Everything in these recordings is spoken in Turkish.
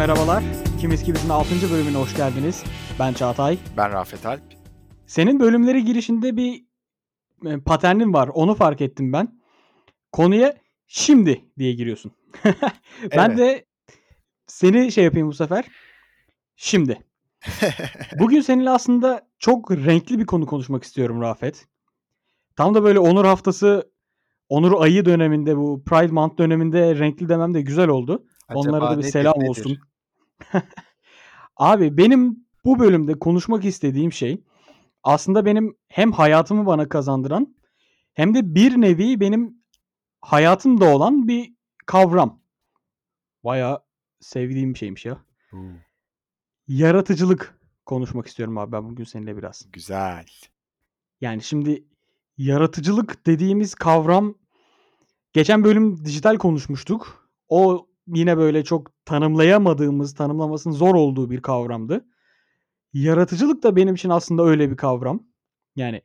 merhabalar. Kimiz Kimiz'in 6. bölümüne hoş geldiniz. Ben Çağatay. Ben Rafet Alp. Senin bölümleri girişinde bir e, paternin var. Onu fark ettim ben. Konuya şimdi diye giriyorsun. ben Evet. de seni şey yapayım bu sefer. Şimdi. Bugün seninle aslında çok renkli bir konu konuşmak istiyorum Rafet. Tam da böyle Onur Haftası, Onur Ayı döneminde bu Pride Month döneminde renkli demem de güzel oldu. Onlara da bir selam nedir? olsun. Abi benim bu bölümde konuşmak istediğim şey aslında benim hem hayatımı bana kazandıran hem de bir nevi benim hayatımda olan bir kavram. Bayağı sevdiğim bir şeymiş ya. Huu, Yaratıcılık konuşmak istiyorum abi ben bugün seninle biraz. Güzel. Yani şimdi yaratıcılık dediğimiz kavram geçen bölüm dijital konuşmuştuk. O yine böyle çok tanımlayamadığımız, tanımlamasının zor olduğu bir kavramdı. Yaratıcılık da benim için aslında öyle bir kavram. Yani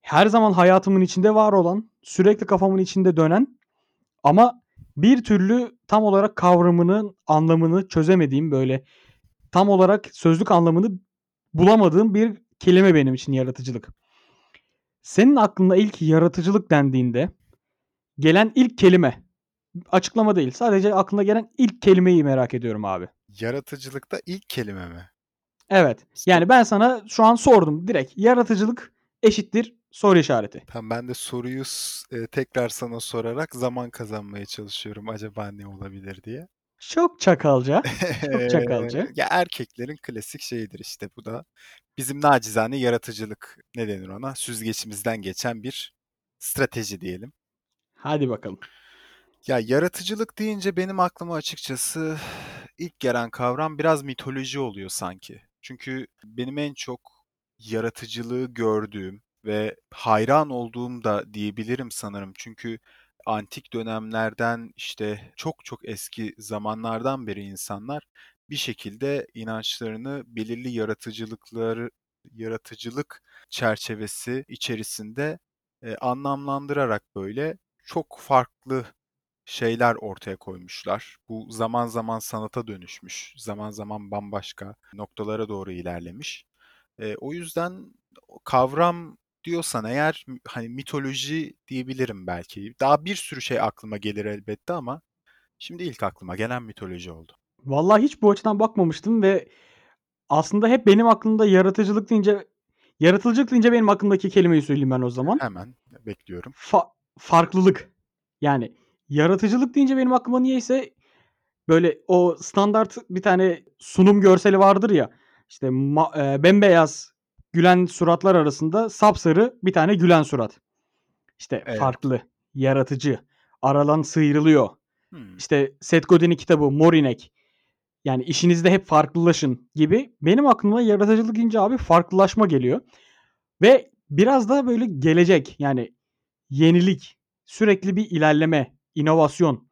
her zaman hayatımın içinde var olan, sürekli kafamın içinde dönen ama bir türlü tam olarak kavramının anlamını çözemediğim böyle tam olarak sözlük anlamını bulamadığım bir kelime benim için yaratıcılık. Senin aklına ilk yaratıcılık dendiğinde gelen ilk kelime açıklama değil. Sadece aklına gelen ilk kelimeyi merak ediyorum abi. Yaratıcılıkta ilk kelime mi? Evet. Yani ben sana şu an sordum direkt. Yaratıcılık eşittir soru işareti. Tamam ben de soruyu e, tekrar sana sorarak zaman kazanmaya çalışıyorum. Acaba ne olabilir diye. Çok çakalca. Çok çakalca. Ya erkeklerin klasik şeyidir işte bu da. Bizim nacizane yaratıcılık ne denir ona? Süzgeçimizden geçen bir strateji diyelim. Hadi bakalım. Ya yaratıcılık deyince benim aklıma açıkçası ilk gelen kavram biraz mitoloji oluyor sanki. Çünkü benim en çok yaratıcılığı gördüğüm ve hayran olduğum da diyebilirim sanırım. Çünkü antik dönemlerden işte çok çok eski zamanlardan beri insanlar bir şekilde inançlarını belirli yaratıcılıkları yaratıcılık çerçevesi içerisinde e, anlamlandırarak böyle çok farklı şeyler ortaya koymuşlar. Bu zaman zaman sanata dönüşmüş, zaman zaman bambaşka noktalara doğru ilerlemiş. E, o yüzden kavram diyorsan eğer hani mitoloji diyebilirim belki. Daha bir sürü şey aklıma gelir elbette ama şimdi ilk aklıma gelen mitoloji oldu. Vallahi hiç bu açıdan bakmamıştım ve aslında hep benim aklımda yaratıcılık deyince yaratıcılık deyince benim aklımdaki kelimeyi söyleyeyim ben o zaman. Hemen bekliyorum. Fa- farklılık. Yani yaratıcılık deyince benim aklıma niyeyse böyle o standart bir tane sunum görseli vardır ya. İşte ma- e, bembeyaz gülen suratlar arasında sapsarı bir tane gülen surat. İşte Evet. farklı, yaratıcı, aralan sıyrılıyor. Hmm. İşte Seth Godin'in kitabı Morinek. Yani işinizde hep farklılaşın gibi. Benim aklıma yaratıcılık deyince abi farklılaşma geliyor. Ve biraz da böyle gelecek yani yenilik, sürekli bir ilerleme, inovasyon.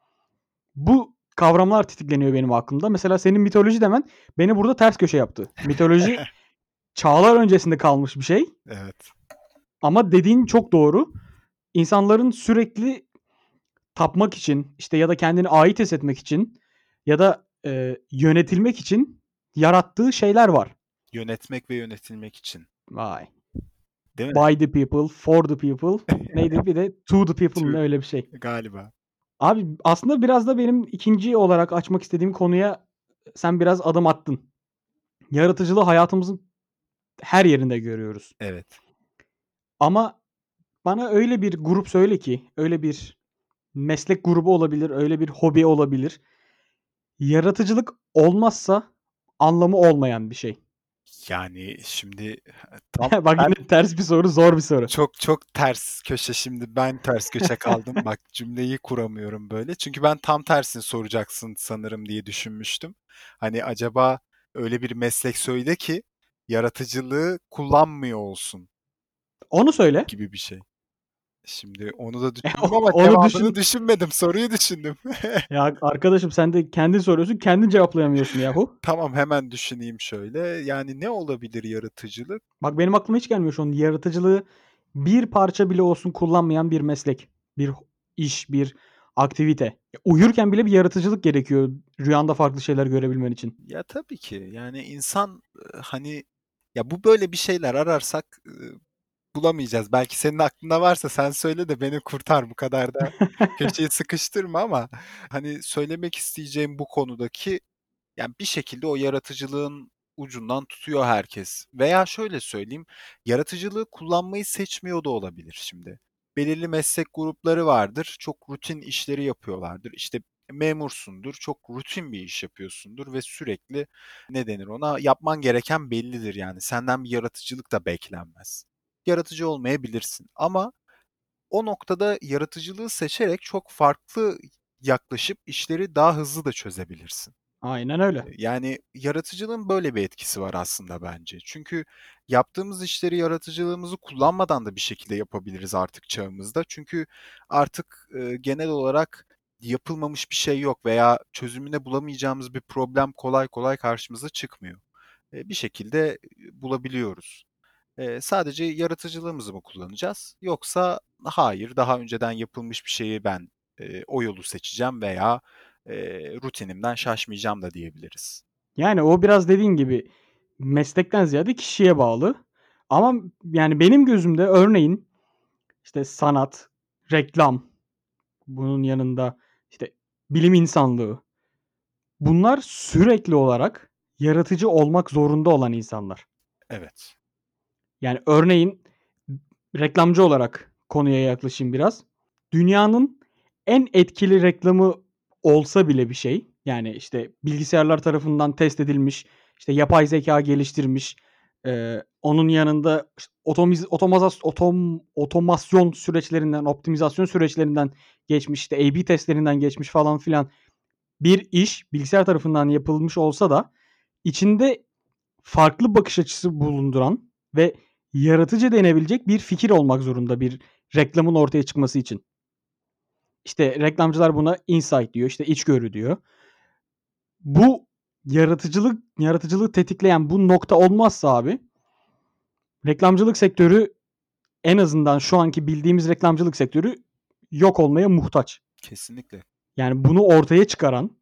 Bu kavramlar titikleniyor benim aklımda. Mesela senin mitoloji demen beni burada ters köşe yaptı. Mitoloji çağlar öncesinde kalmış bir şey. Evet. Ama dediğin çok doğru. İnsanların sürekli tapmak için işte ya da kendini ait hissetmek için ya da e, yönetilmek için yarattığı şeyler var. Yönetmek ve yönetilmek için. Vay. Değil mi? By the people, for the people. Neydi bir de to the people To- öyle bir şey. Galiba. Abi aslında biraz da benim ikinci olarak açmak istediğim konuya sen biraz adım attın. Yaratıcılığı hayatımızın her yerinde görüyoruz. Evet. Ama bana öyle bir grup söyle ki, öyle bir meslek grubu olabilir, öyle bir hobi olabilir. Yaratıcılık olmazsa anlamı olmayan bir şey. Yani şimdi tam Bak ben- yine ters bir soru, zor bir soru. Çok çok ters köşe şimdi ben ters köşe kaldım. Bak cümleyi kuramıyorum böyle. Çünkü ben tam tersini soracaksın sanırım diye düşünmüştüm. Hani acaba öyle bir meslek söyle ki yaratıcılığı kullanmıyor olsun Onu söyle. gibi bir şey. Şimdi onu da düşündüm ama onu cevabını düşün- düşünmedim. Soruyu düşündüm. Ya arkadaşım sen de kendin soruyorsun, kendin cevaplayamıyorsun yahu. Tamam hemen düşüneyim şöyle. Yani ne olabilir yaratıcılık? Bak benim aklıma hiç gelmiyor şu an. Yaratıcılığı bir parça bile olsun kullanmayan bir meslek, bir iş, bir aktivite. Uyurken bile bir yaratıcılık gerekiyor rüyanda farklı şeyler görebilmen için. Ya tabii ki. Yani insan e, hani ya bu böyle bir şeyler ararsak e, bulamayacağız. Belki senin aklında varsa sen söyle de beni kurtar. Bu kadar da köşeye sıkıştırma ama hani söylemek isteyeceğim bu konudaki yani bir şekilde o yaratıcılığın ucundan tutuyor herkes. Veya şöyle söyleyeyim, yaratıcılığı kullanmayı seçmiyor da olabilir şimdi. Belirli meslek grupları vardır, çok rutin işleri yapıyorlardır. İşte memursundur, çok rutin bir iş yapıyorsundur ve sürekli ne denir ona yapman gereken bellidir yani. Senden bir yaratıcılık da beklenmez. Yaratıcı olmayabilirsin ama o noktada yaratıcılığı seçerek çok farklı yaklaşıp işleri daha hızlı da çözebilirsin. Aynen öyle. Yani yaratıcılığın böyle bir etkisi var aslında bence. Çünkü yaptığımız işleri yaratıcılığımızı kullanmadan da bir şekilde yapabiliriz artık çağımızda. Çünkü artık e, genel olarak yapılmamış bir şey yok veya çözümüne bulamayacağımız bir problem kolay kolay karşımıza çıkmıyor. E, bir şekilde bulabiliyoruz. E, sadece yaratıcılığımızı mı kullanacağız? Yoksa hayır, daha önceden yapılmış bir şeyi ben e, o yolu seçeceğim veya e, rutinimden şaşmayacağım da diyebiliriz. Yani o biraz dediğin gibi meslekten ziyade kişiye bağlı. Ama yani benim gözümde örneğin işte sanat, reklam, bunun yanında işte bilim insanlığı. Bunlar sürekli olarak yaratıcı olmak zorunda olan insanlar. Evet. Yani örneğin reklamcı olarak konuya yaklaşayım biraz. Dünyanın en etkili reklamı olsa bile bir şey. Yani işte bilgisayarlar tarafından test edilmiş, işte yapay zeka geliştirmiş. Ee, onun yanında işte otomiz, otomazas, otom, otomasyon süreçlerinden, optimizasyon süreçlerinden geçmiş, işte A-B testlerinden geçmiş falan filan bir iş bilgisayar tarafından yapılmış olsa da içinde farklı bakış açısı bulunduran ve yaratıcı denebilecek bir fikir olmak zorunda bir reklamın ortaya çıkması için. İşte reklamcılar buna insight diyor, işte içgörü diyor. Bu yaratıcılık yaratıcılığı tetikleyen bu nokta olmazsa abi reklamcılık sektörü en azından şu anki bildiğimiz reklamcılık sektörü yok olmaya muhtaç. Kesinlikle. Yani bunu ortaya çıkaran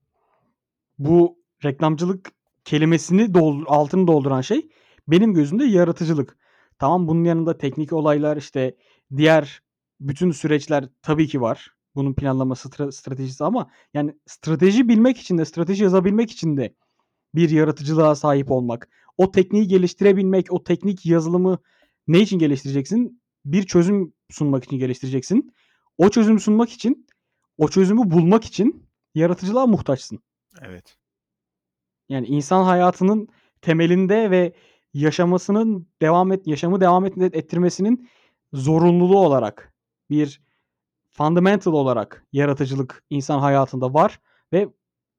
bu reklamcılık kelimesini doldur, altını dolduran şey benim gözümde yaratıcılık. Tamam bunun yanında teknik olaylar işte diğer bütün süreçler tabii ki var. Bunun planlama stra- stratejisi ama yani strateji bilmek için de strateji yazabilmek için de bir yaratıcılığa sahip olmak. O tekniği geliştirebilmek, o teknik yazılımı ne için geliştireceksin? Bir çözüm sunmak için geliştireceksin. O çözümü sunmak için, o çözümü bulmak için yaratıcılığa muhtaçsın. Evet. Yani insan hayatının temelinde ve yaşamasının devam et yaşamı devam et, ettirmesinin zorunluluğu olarak bir fundamental olarak yaratıcılık insan hayatında var ve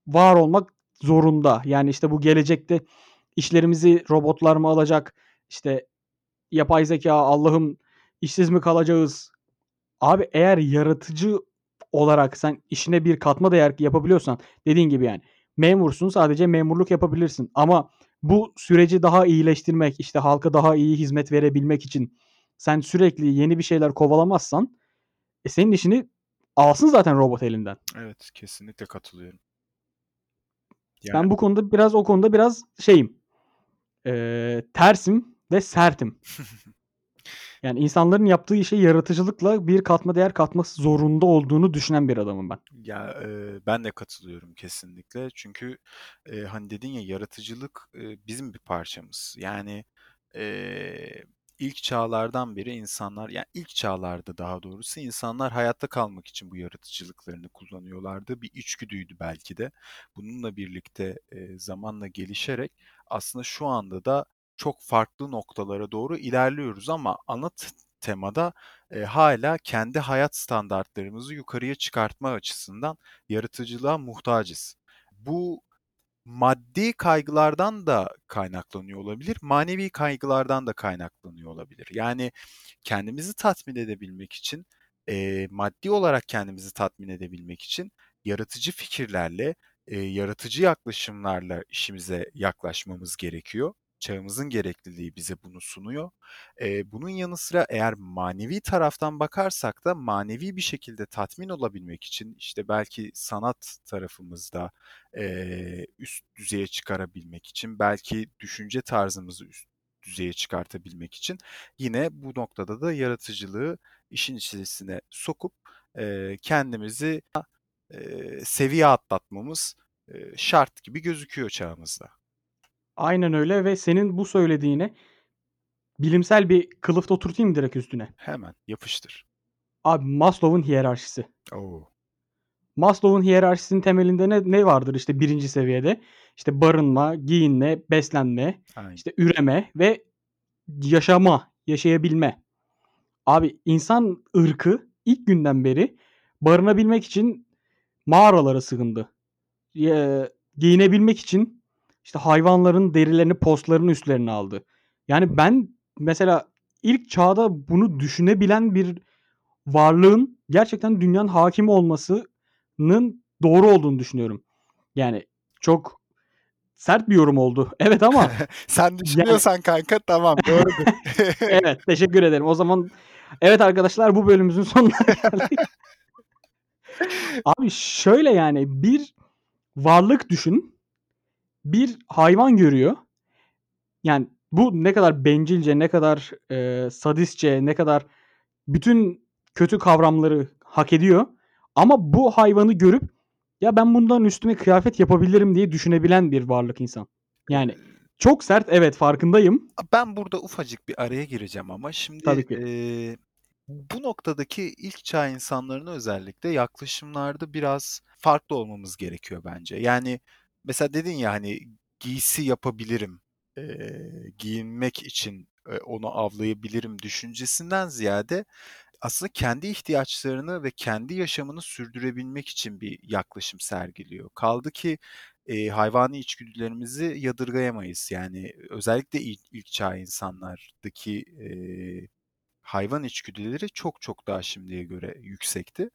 var olmak zorunda. Yani işte bu gelecekte işlerimizi robotlar mı alacak? İşte yapay zeka Allah'ım işsiz mi kalacağız? Abi eğer yaratıcı olarak sen işine bir katma değer yapabiliyorsan dediğin gibi yani memursun sadece memurluk yapabilirsin ama bu süreci daha iyileştirmek işte halka daha iyi hizmet verebilmek için sen sürekli yeni bir şeyler kovalamazsan e senin işini alsın zaten robot elinden. Evet kesinlikle katılıyorum. Yani... Ben bu konuda biraz o konuda biraz şeyim. E, tersim ve sertim. Yani insanların yaptığı işe yaratıcılıkla bir katma değer katması zorunda olduğunu düşünen bir adamım ben. Ya e, ben de katılıyorum kesinlikle. Çünkü e, hani dedin ya yaratıcılık e, bizim bir parçamız. Yani e, ilk çağlardan beri insanlar, yani ilk çağlarda daha doğrusu insanlar hayatta kalmak için bu yaratıcılıklarını kullanıyorlardı. Bir içgüdüydü belki de. Bununla birlikte e, zamanla gelişerek aslında şu anda da çok farklı noktalara doğru ilerliyoruz ama ana temada e, hala kendi hayat standartlarımızı yukarıya çıkartma açısından yaratıcılığa muhtacız. Bu maddi kaygılardan da kaynaklanıyor olabilir, manevi kaygılardan da kaynaklanıyor olabilir. Yani kendimizi tatmin edebilmek için, e, maddi olarak kendimizi tatmin edebilmek için yaratıcı fikirlerle, e, yaratıcı yaklaşımlarla işimize yaklaşmamız gerekiyor. Çağımızın gerekliliği bize bunu sunuyor. Eee, bunun yanı sıra eğer manevi taraftan bakarsak da manevi bir şekilde tatmin olabilmek için işte belki sanat tarafımızda eee, üst düzeye çıkarabilmek için belki düşünce tarzımızı üst düzeye çıkartabilmek için yine bu noktada da yaratıcılığı işin içerisine sokup eee, kendimizi eee, seviye atlatmamız eee, şart gibi gözüküyor çağımızda. Aynen öyle ve senin bu söylediğine bilimsel bir kılıf da oturtayım direkt üstüne. Hemen yapıştır. Abi Maslow'un hiyerarşisi. Oo. Maslow'un hiyerarşisinin temelinde ne, ne vardır işte birinci seviyede? İşte barınma, giyinme, beslenme, Aynen. işte üreme ve yaşama, yaşayabilme. Abi insan ırkı ilk günden beri barınabilmek için mağaralara sığındı. Eee, giyinebilmek için işte hayvanların derilerini, postlarını üstlerine aldı. Yani ben mesela ilk çağda bunu düşünebilen bir varlığın gerçekten dünyanın hakimi olmasının doğru olduğunu düşünüyorum. Yani çok sert bir yorum oldu. Evet ama Sen yani düşünüyorsan kanka tamam doğrudur. evet teşekkür ederim. O zaman evet arkadaşlar bu bölümümüzün sonuna geldik. Abi şöyle yani bir varlık düşün. Bir hayvan görüyor. Yani bu ne kadar bencilce, ne kadar eee, sadistçe, ne kadar bütün kötü kavramları hak ediyor. Ama bu hayvanı görüp ya ben bundan üstüme kıyafet yapabilirim diye düşünebilen bir varlık insan. Yani çok sert evet farkındayım. Ben burada ufacık bir araya gireceğim ama şimdi Tabii ki. eee, bu noktadaki ilk çağ insanlarına özellikle yaklaşımlarda biraz farklı olmamız gerekiyor bence. Yani mesela dedin ya hani giysi yapabilirim, eee, giyinmek için e, onu avlayabilirim düşüncesinden ziyade aslında kendi ihtiyaçlarını ve kendi yaşamını sürdürebilmek için bir yaklaşım sergiliyor. Kaldı ki e, hayvani içgüdülerimizi yadırgayamayız. Yani özellikle ilk, ilk çağ insanlardaki e, hayvan içgüdüleri çok çok daha şimdiye göre yüksekti.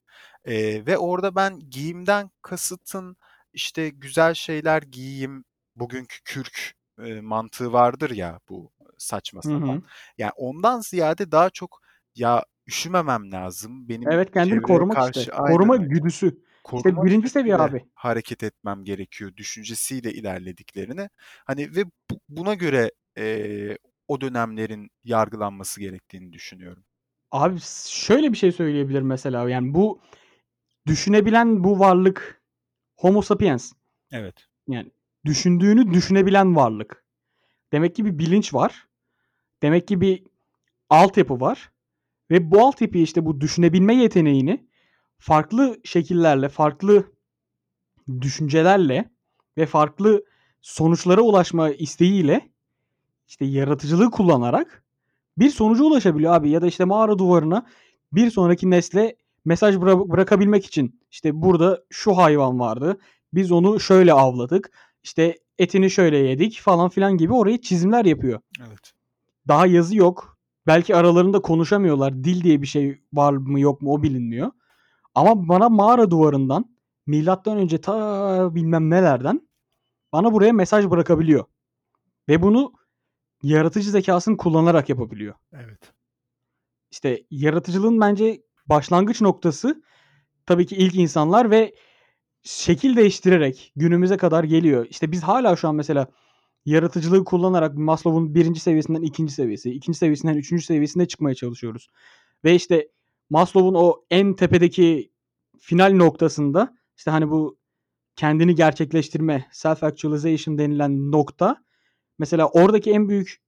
E, ve orada ben giyimden kasıtın işte güzel şeyler giyeyim, bugünkü kürk e, mantığı vardır ya bu saçma Hı sapan. hı. Yani ondan ziyade daha çok ya üşümemem lazım. Benim Evet kendini korumak karşı işte. aynen Koruma güdüsü. İşte Koruma birinci seviye abi. hareket etmem gerekiyor düşüncesiyle ilerlediklerini. Hani ve bu- buna göre eee, o dönemlerin yargılanması gerektiğini düşünüyorum. Abi şöyle bir şey söyleyebilirim mesela. Yani bu düşünebilen bu varlık Homo sapiens. Evet. Yani düşündüğünü düşünebilen varlık. Demek ki bir bilinç var. Demek ki bir altyapı var. Ve bu altyapıyı işte bu düşünebilme yeteneğini farklı şekillerle, farklı düşüncelerle ve farklı sonuçlara ulaşma isteğiyle işte yaratıcılığı kullanarak bir sonuca ulaşabiliyor abi. Ya da işte mağara duvarına bir sonraki nesle mesaj bıra- bırakabilmek için işte burada şu hayvan vardı. Biz onu şöyle avladık. İşte etini şöyle yedik falan filan gibi oraya çizimler yapıyor. Evet. Daha yazı yok. Belki aralarında konuşamıyorlar. Dil diye bir şey var mı yok mu o bilinmiyor. Ama bana mağara duvarından milattan önce ta bilmem nelerden bana buraya mesaj bırakabiliyor. Ve bunu yaratıcı zekasını kullanarak yapabiliyor. Evet. İşte yaratıcılığın bence başlangıç noktası tabii ki ilk insanlar ve şekil değiştirerek günümüze kadar geliyor. İşte biz hala şu an mesela yaratıcılığı kullanarak Maslow'un birinci seviyesinden ikinci seviyesi, ikinci seviyesinden üçüncü seviyesine çıkmaya çalışıyoruz. Ve işte Maslow'un o en tepedeki final noktasında işte hani bu kendini gerçekleştirme, self actualization denilen nokta mesela oradaki en büyük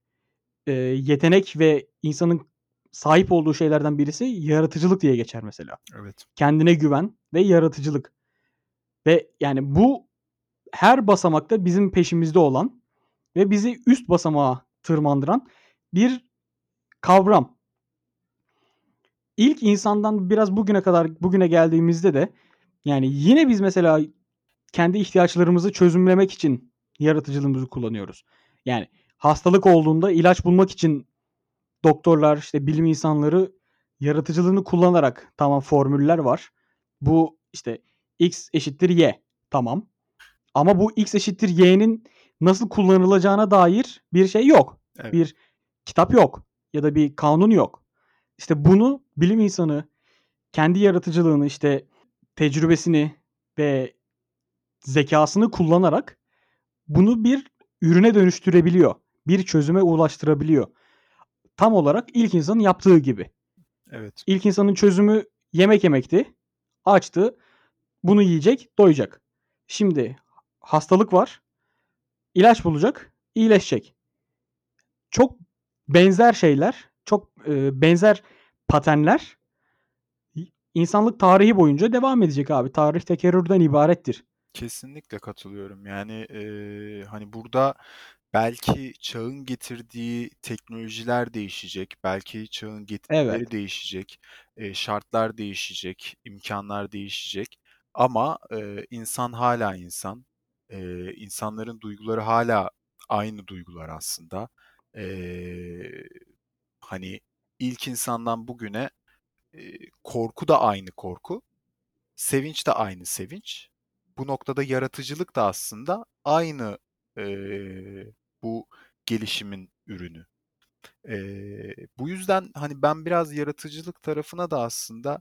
e, yetenek ve insanın sahip olduğu şeylerden birisi yaratıcılık diye geçer mesela. Evet. Kendine güven ve yaratıcılık. Ve yani bu her basamakta bizim peşimizde olan ve bizi üst basamağa tırmandıran bir kavram. İlk insandan biraz bugüne kadar bugüne geldiğimizde de yani yine biz mesela kendi ihtiyaçlarımızı çözümlemek için yaratıcılığımızı kullanıyoruz. Yani hastalık olduğunda ilaç bulmak için doktorlar işte bilim insanları yaratıcılığını kullanarak tamam formüller var. Bu işte x eşittir y tamam. Ama bu x eşittir y'nin nasıl kullanılacağına dair bir şey yok. Evet. Bir kitap yok ya da bir kanun yok. İşte bunu bilim insanı kendi yaratıcılığını işte tecrübesini ve zekasını kullanarak bunu bir ürüne dönüştürebiliyor. Bir çözüme ulaştırabiliyor. Tam olarak ilk insanın yaptığı gibi. Evet. İlk insanın çözümü yemek yemekti. Açtı. Bunu yiyecek, doyacak. Şimdi hastalık var. İlaç bulacak, iyileşecek. Çok benzer şeyler, çok e, benzer paternler insanlık tarihi boyunca devam edecek abi. Tarih tekerrürden ibarettir. Kesinlikle katılıyorum. Yani eee, hani burada belki çağın getirdiği teknolojiler değişecek, belki çağın getirileri Evet. değişecek, eee, şartlar değişecek, imkanlar değişecek. Ama eee, insan hala insan. Eee, insanların duyguları hala aynı duygular aslında. Eee, hani ilk insandan bugüne eee, korku da aynı korku. Sevinç de aynı sevinç. Bu noktada yaratıcılık da aslında aynı bu gelişimin ürünü. Eee, bu yüzden hani ben biraz yaratıcılık tarafına da aslında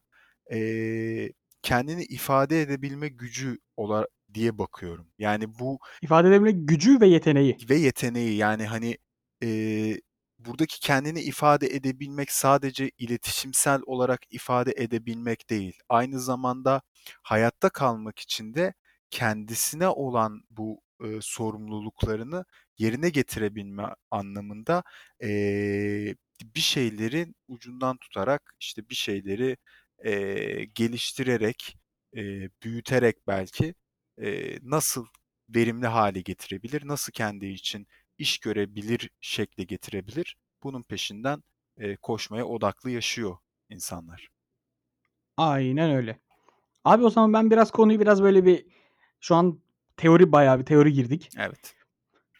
eee, kendini ifade edebilme gücü ola diye bakıyorum. Yani bu İfade edebilme gücü ve yeteneği. ve yeteneği yani hani eee, buradaki kendini ifade edebilmek sadece iletişimsel olarak ifade edebilmek değil. Aynı zamanda hayatta kalmak için de kendisine olan bu eee, sorumluluklarını yerine getirebilme anlamında eee, bir şeylerin ucundan tutarak işte bir şeyleri eee, geliştirerek, eee, büyüterek belki eee, nasıl verimli hale getirebilir, nasıl kendi için iş görebilir şekle getirebilir. Bunun peşinden eee, koşmaya odaklı yaşıyor insanlar. Aynen öyle. Abi o zaman ben biraz konuyu biraz böyle bir şu an teori bayağı bir teori girdik. Evet.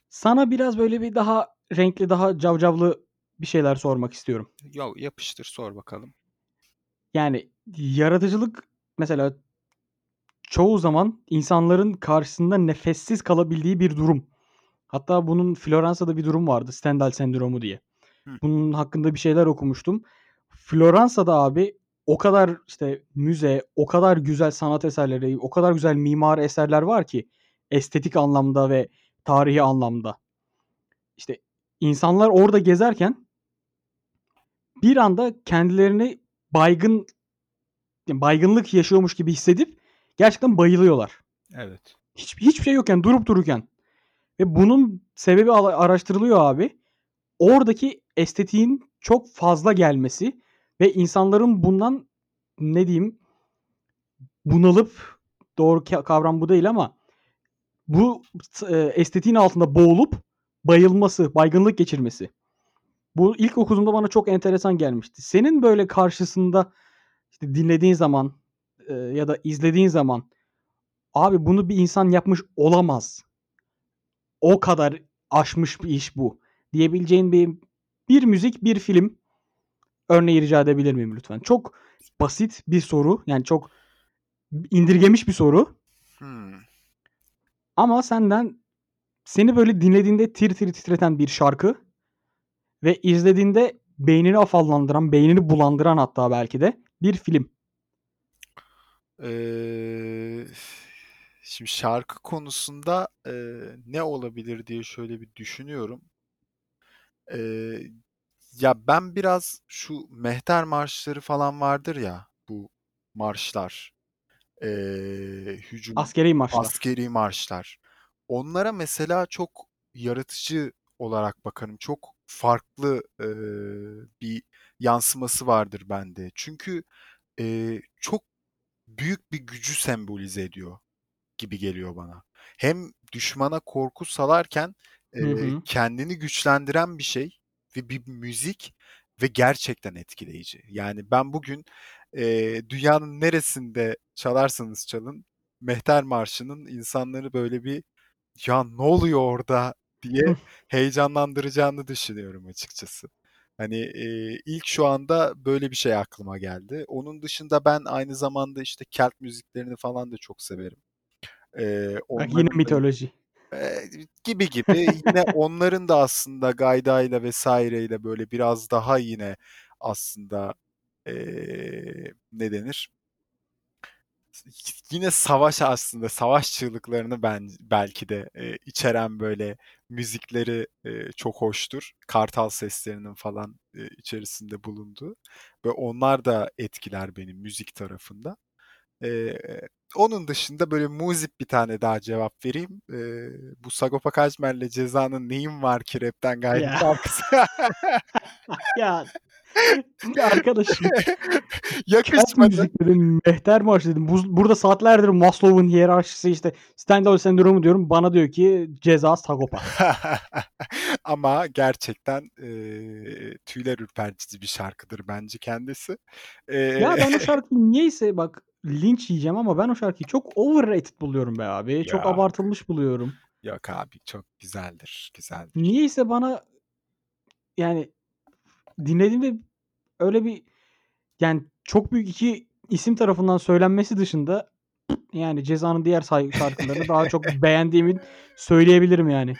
Sana biraz böyle bir daha renkli, daha cavcavlı bir şeyler sormak istiyorum. Ya yapıştır sor bakalım. Yani yaratıcılık mesela çoğu zaman insanların karşısında nefessiz kalabildiği bir durum. Hatta bunun Floransa'da bir durum vardı. Stendhal sendromu diye. Hı. Bunun hakkında bir şeyler okumuştum. Floransa'da abi o kadar işte müze, o kadar güzel sanat eserleri, o kadar güzel mimari eserler var ki estetik anlamda ve tarihi anlamda. İşte insanlar orada gezerken bir anda kendilerini baygın baygınlık yaşıyormuş gibi hissedip gerçekten bayılıyorlar. Evet. Hiç, hiçbir şey yokken durup dururken. Ve bunun sebebi araştırılıyor abi. Oradaki estetiğin çok fazla gelmesi ve insanların bundan ne diyeyim bunalıp doğru ka- kavram bu değil ama bu e, estetiğin altında boğulup bayılması, baygınlık geçirmesi. Bu ilk okuduğumda bana çok enteresan gelmişti. Senin böyle karşısında işte dinlediğin zaman e, ya da izlediğin zaman abi bunu bir insan yapmış olamaz. O kadar aşmış bir iş bu diyebileceğin bir bir müzik, bir film örneği rica edebilir miyim lütfen? Çok basit bir soru. Yani çok indirgemiş bir soru. Hmm. Ama senden seni böyle dinlediğinde tir tir titreten bir şarkı ve izlediğinde beynini afallandıran, beynini bulandıran hatta belki de bir film. Eee, şimdi şarkı konusunda eee, ne olabilir diye şöyle bir düşünüyorum. Eee, ya ben biraz şu mehter marşları falan vardır ya bu marşlar. Eee, hücum Askeri marşlar. askeri marşlar. Onlara mesela çok yaratıcı olarak bakarım. Çok farklı eee, bir yansıması vardır bende. Çünkü eee, çok büyük bir gücü sembolize ediyor gibi geliyor bana. Hem düşmana korku salarken Hı eee, hı. kendini güçlendiren bir şey ve bir müzik ve gerçekten etkileyici. Yani ben bugün eee, dünyanın neresinde çalarsanız çalın Mehter Marşı'nın insanları böyle bir ya ne oluyor orada diye heyecanlandıracağını düşünüyorum açıkçası. Hani eee, ilk şu anda böyle bir şey aklıma geldi. Onun dışında ben aynı zamanda işte Kelt müziklerini falan da çok severim. Bak yine da mitoloji. Eee, gibi gibi. Yine onların da aslında gaydayla vs.'yle böyle biraz daha yine aslında, eee, ne denir? Yine savaş aslında, savaş çığlıklarını ben belki de, eee, içeren böyle müzikleri, eee, çok hoştur. Kartal seslerinin falan, eee, içerisinde bulunduğu ve onlar da etkiler beni müzik tarafında. Eee, onun dışında böyle muzip bir tane daha cevap vereyim. Eee, bu Sagopa Kajmer'le Ceza'nın "Neyim Var Ki Rap'ten Gayrı" Ya. şarkısı. Ya, ya arkadaşım. Müzik dedim, mehter marşı dedim. Buz burada saatlerdir Maslow'un hiyerarşisi, işte, Stendhal sendromu diyorum. Bana diyor ki Ceza, Sagopa. Ama gerçekten, eee, tüyler ürpertici bir şarkıdır bence kendisi. Eee Ya, ben o şarkıyı niyeyse bak linç yiyeceğim ama ben o şarkıyı çok overrated buluyorum be abi. Çok Yok. abartılmış buluyorum. Yok abi, çok güzeldir, güzeldir. Niyeyse bana yani dinlediğimde öyle bir yani çok büyük 2 isim tarafından söylenmesi dışında yani Ceza'nın diğer şarkılarını daha çok beğendiğimi söyleyebilirim yani.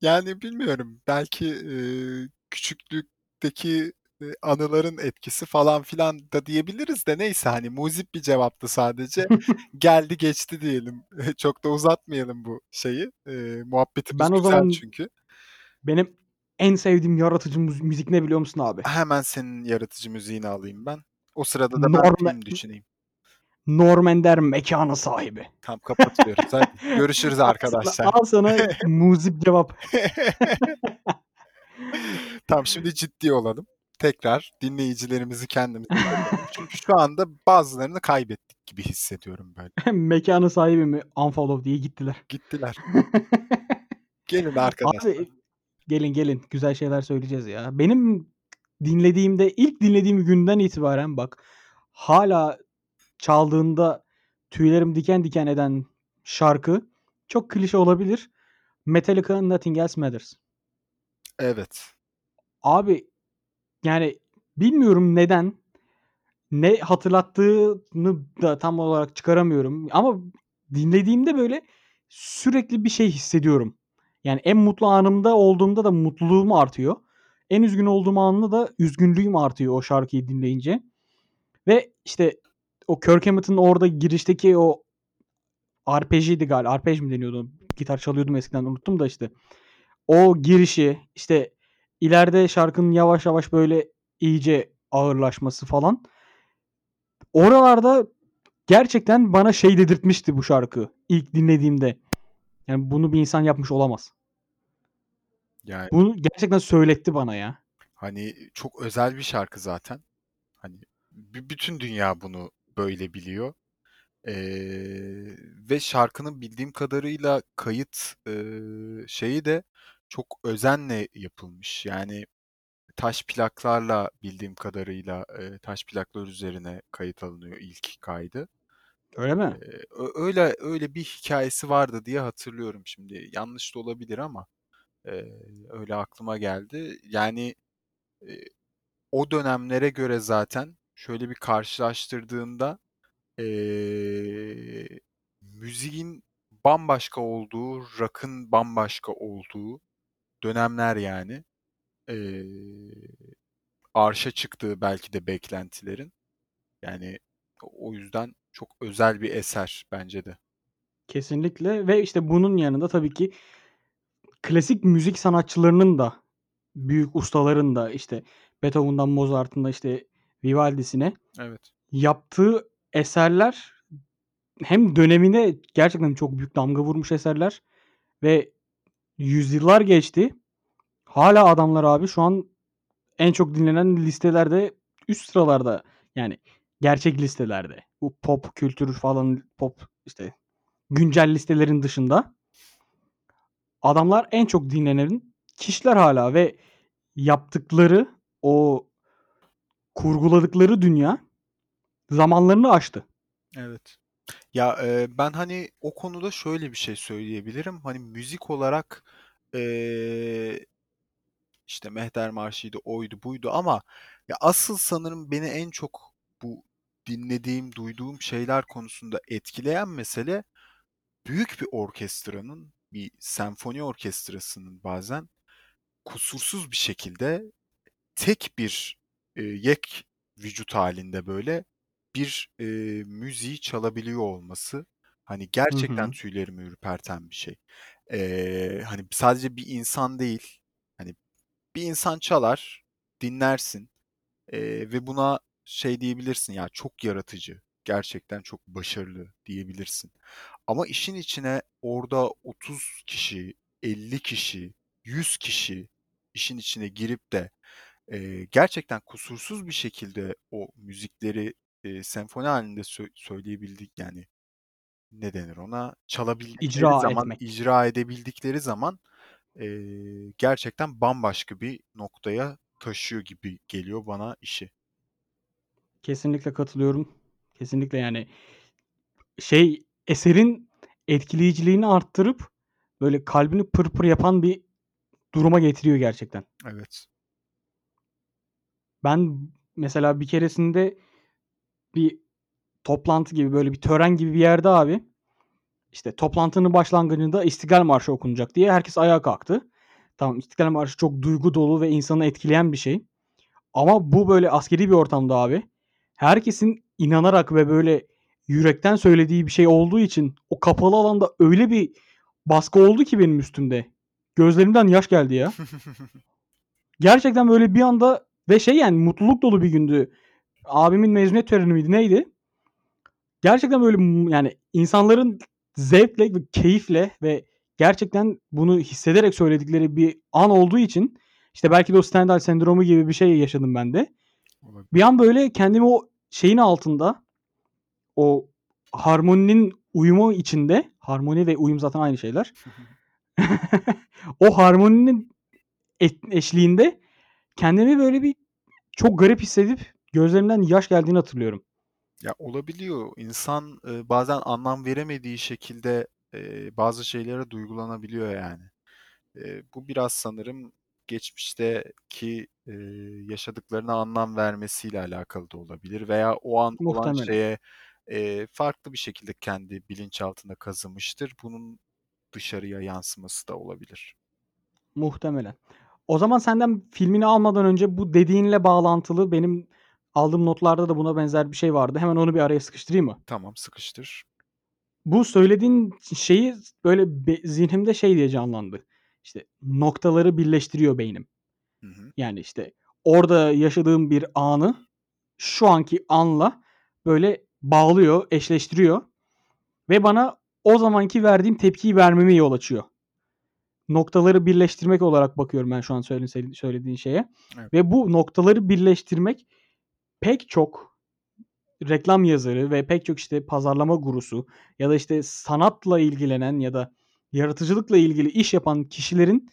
Yani bilmiyorum. Belki, eee, küçüklükteki, eee, anıların etkisi falan filan da diyebiliriz de neyse hani muzip bir cevaptı sadece. Geldi geçti diyelim. Çok da uzatmayalım bu şeyi. Eee, muhabbetimiz Ben o güzel zaman çünkü. benim en sevdiğim yaratıcı müzik ne biliyor musun abi? Hemen senin yaratıcı müziğini alayım ben. O sırada da ben Norma film düşüneyim. Norm Ender Mekânın Sahibi. Tamam kapatıyoruz hadi. Görüşürüz arkadaşlar. al sana muzip cevap. Tamam, şimdi ciddi olalım. Tekrar dinleyicilerimizi kendimize çekelim. Çünkü şu anda bazılarını kaybettik gibi hissediyorum böyle. Mekânın Sahibi mi? Unfollow diye gittiler. Gittiler. Gelin arkadaşlar. Abi gelin gelin güzel şeyler söyleyeceğiz ya. Benim dinlediğimde ilk dinlediğim günden itibaren bak hâlâ çaldığında tüylerim diken diken eden şarkı çok klişe olabilir. Metallica'nın Nothing Else Matters. Evet. Abi yani bilmiyorum neden, ne hatırlattığını da tam olarak çıkaramıyorum ama dinlediğimde böyle sürekli bir şey hissediyorum. Yani en mutlu anımda olduğumda da mutluluğum artıyor. En üzgün olduğum anında da üzgünlüğüm artıyor o şarkıyı dinleyince. Ve işte o Kirk Hammett'ın orada girişteki o arpejiydi galiba. Arpej mi deniyordu? Gitar çalıyordum eskiden unuttum da işte. O girişi, işte ileride şarkının yavaş yavaş böyle iyice ağırlaşması falan. Oralarda gerçekten bana şey dedirtmişti bu şarkı ilk dinlediğimde. Yani bunu bir insan yapmış olamaz. Yani Bunu gerçekten söyletti bana ya. Hani çok özel bir şarkı zaten. Hani bü bütün dünya bunu böyle biliyor. Eee, ve şarkının bildiğim kadarıyla kayıt, eee, şeyi de çok özenle yapılmış. Yani taş plaklarla bildiğim kadarıyla, eee, taş plaklar üzerine kayıt alınıyor ilk kaydı. Öyle mi? Eee, öyle öyle bir hikâyesi vardı diye hatırlıyorum şimdi. Yanlış da olabilir ama, eee, öyle aklıma geldi. Yani, eee, o dönemlere göre zaten şöyle bir karşılaştırdığında, eee, müziğin bambaşka olduğu, rock'ın bambaşka olduğu dönemler yani. Eee, arşa çıktığı belki de beklentilerin. Yani o yüzden çok özel bir eser bence de. Kesinlikle ve işte bunun yanında tabii ki klasik müzik sanatçılarının da, büyük ustaların da işte Beethoven'dan Mozart'ın da işte Vivaldi'sine Evet. yaptığı eserler hem dönemine gerçekten çok büyük damga vurmuş eserler ve yüzyıllar geçti. Hâlâ adamlar abi şu an en çok dinlenen listelerde üst sıralarda. Yani gerçek listelerde. Bu pop kültürü falan, pop işte güncel listelerin dışında. Adamlar en çok dinlenen kişiler hâlâ ve yaptıkları o kurguladıkları dünya zamanlarını aştı. Evet. Ya, eee, ben, hani, o konuda şöyle bir şey söyleyebilirim. Hani, müzik olarak, eee, işte, Mehter Marşı'ydı, oydu, buydu ama ya, asıl sanırım beni en çok bu dinlediğim, duyduğum şeyler konusunda etkileyen mesele büyük bir orkestranın bir senfoni orkestrasının bazen kusursuz bir şekilde tek bir e, yek vücut halinde böyle bir e, müziği çalabiliyor olması hani Hı gerçekten hı. tüylerimi ürperten bir şey. E, hani sadece bir insan değil, hani bir insan çalar, dinlersin e, ve buna şey diyebilirsin ya çok yaratıcı, gerçekten çok başarılı diyebilirsin. Ama işin içine orada 30 kişi, 50 kişi, 100 kişi işin içine girip de e, gerçekten kusursuz bir şekilde o müzikleri e, senfoni halinde sö- söyleyebildik yani ne denir ona çalabildikleri İcra zaman etmek. icra edebildikleri zaman e, gerçekten bambaşka bir noktaya taşıyor gibi geliyor bana işi. Kesinlikle katılıyorum. Kesinlikle yani şey eserin etkileyiciliğini arttırıp böyle kalbini pır pır yapan bir duruma getiriyor gerçekten. Evet. Ben mesela bir keresinde bir toplantı gibi böyle bir tören gibi bir yerde abi işte toplantının başlangıcında İstiklal Marşı okunacak diye herkes ayağa kalktı. Tamam İstiklal Marşı çok duygu dolu ve insanı etkileyen bir şey. Ama bu böyle askeri bir ortamda abi. Herkesin inanarak ve böyle yürekten söylediği bir şey olduğu için o kapalı alanda öyle bir baskı oldu ki benim üstümde. Gözlerimden yaş geldi ya. Gerçekten böyle bir anda ve şey yani mutluluk dolu bir gündü. Abimin mezuniyet töreni miydi neydi? Gerçekten böyle yani insanların zevkle ve keyifle ve gerçekten bunu hissederek söyledikleri bir an olduğu için işte belki de o Stendhal sendromu gibi bir şey yaşadım ben de. Bir an böyle kendimi o şeyin altında o harmoninin uyumu içinde harmoni ve uyum zaten aynı şeyler. o harmoninin eşliğinde kendimi böyle bir çok garip hissedip gözlerimden yaş geldiğini hatırlıyorum. Ya olabiliyor. İnsan e, bazen anlam veremediği şekilde e, bazı şeylere duygulanabiliyor yani. E, bu biraz sanırım geçmişteki e, yaşadıklarına anlam vermesiyle alakalı da olabilir veya o an olan Muhtemelen. şeye e, farklı bir şekilde kendi bilinçaltında kazımıştır. Bunun dışarıya yansıması da olabilir. Muhtemelen. O zaman senden filmini almadan önce bu dediğinle bağlantılı benim aldığım notlarda da buna benzer bir şey vardı. Hemen onu bir araya sıkıştırayım mı? Tamam, sıkıştır. Bu söylediğin şeyi böyle be- zihnimde şey diye canlandı. İşte noktaları birleştiriyor beynim. Hı hı. Yani işte orada yaşadığım bir anı şu anki anla böyle bağlıyor, eşleştiriyor ve bana o zamanki verdiğim tepkiyi vermeme yol açıyor. Noktaları birleştirmek olarak bakıyorum ben şu an söyle- söylediğin şeye. Evet. Ve bu noktaları birleştirmek pek çok reklam yazarı ve pek çok işte pazarlama gurusu ya da işte sanatla ilgilenen ya da yaratıcılıkla ilgili iş yapan kişilerin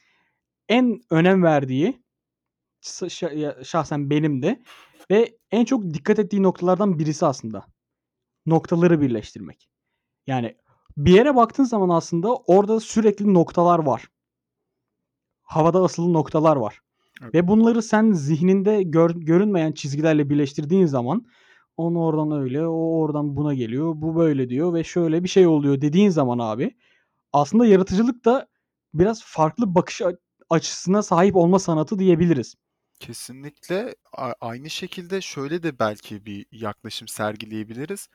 en önem verdiği şahsen benim de ve en çok dikkat ettiği noktalardan birisi aslında. Noktaları birleştirmek. Yani bir yere baktığın zaman aslında orada sürekli noktalar var. Havada asılı noktalar var. Evet. Ve bunları sen zihninde gör, görünmeyen çizgilerle birleştirdiğin zaman onu oradan öyle, o oradan buna geliyor, bu böyle diyor ve şöyle bir şey oluyor dediğin zaman abi aslında yaratıcılık da biraz farklı bakış açısına sahip olma sanatı diyebiliriz. Kesinlikle aynı şekilde şöyle de belki bir yaklaşım sergileyebiliriz.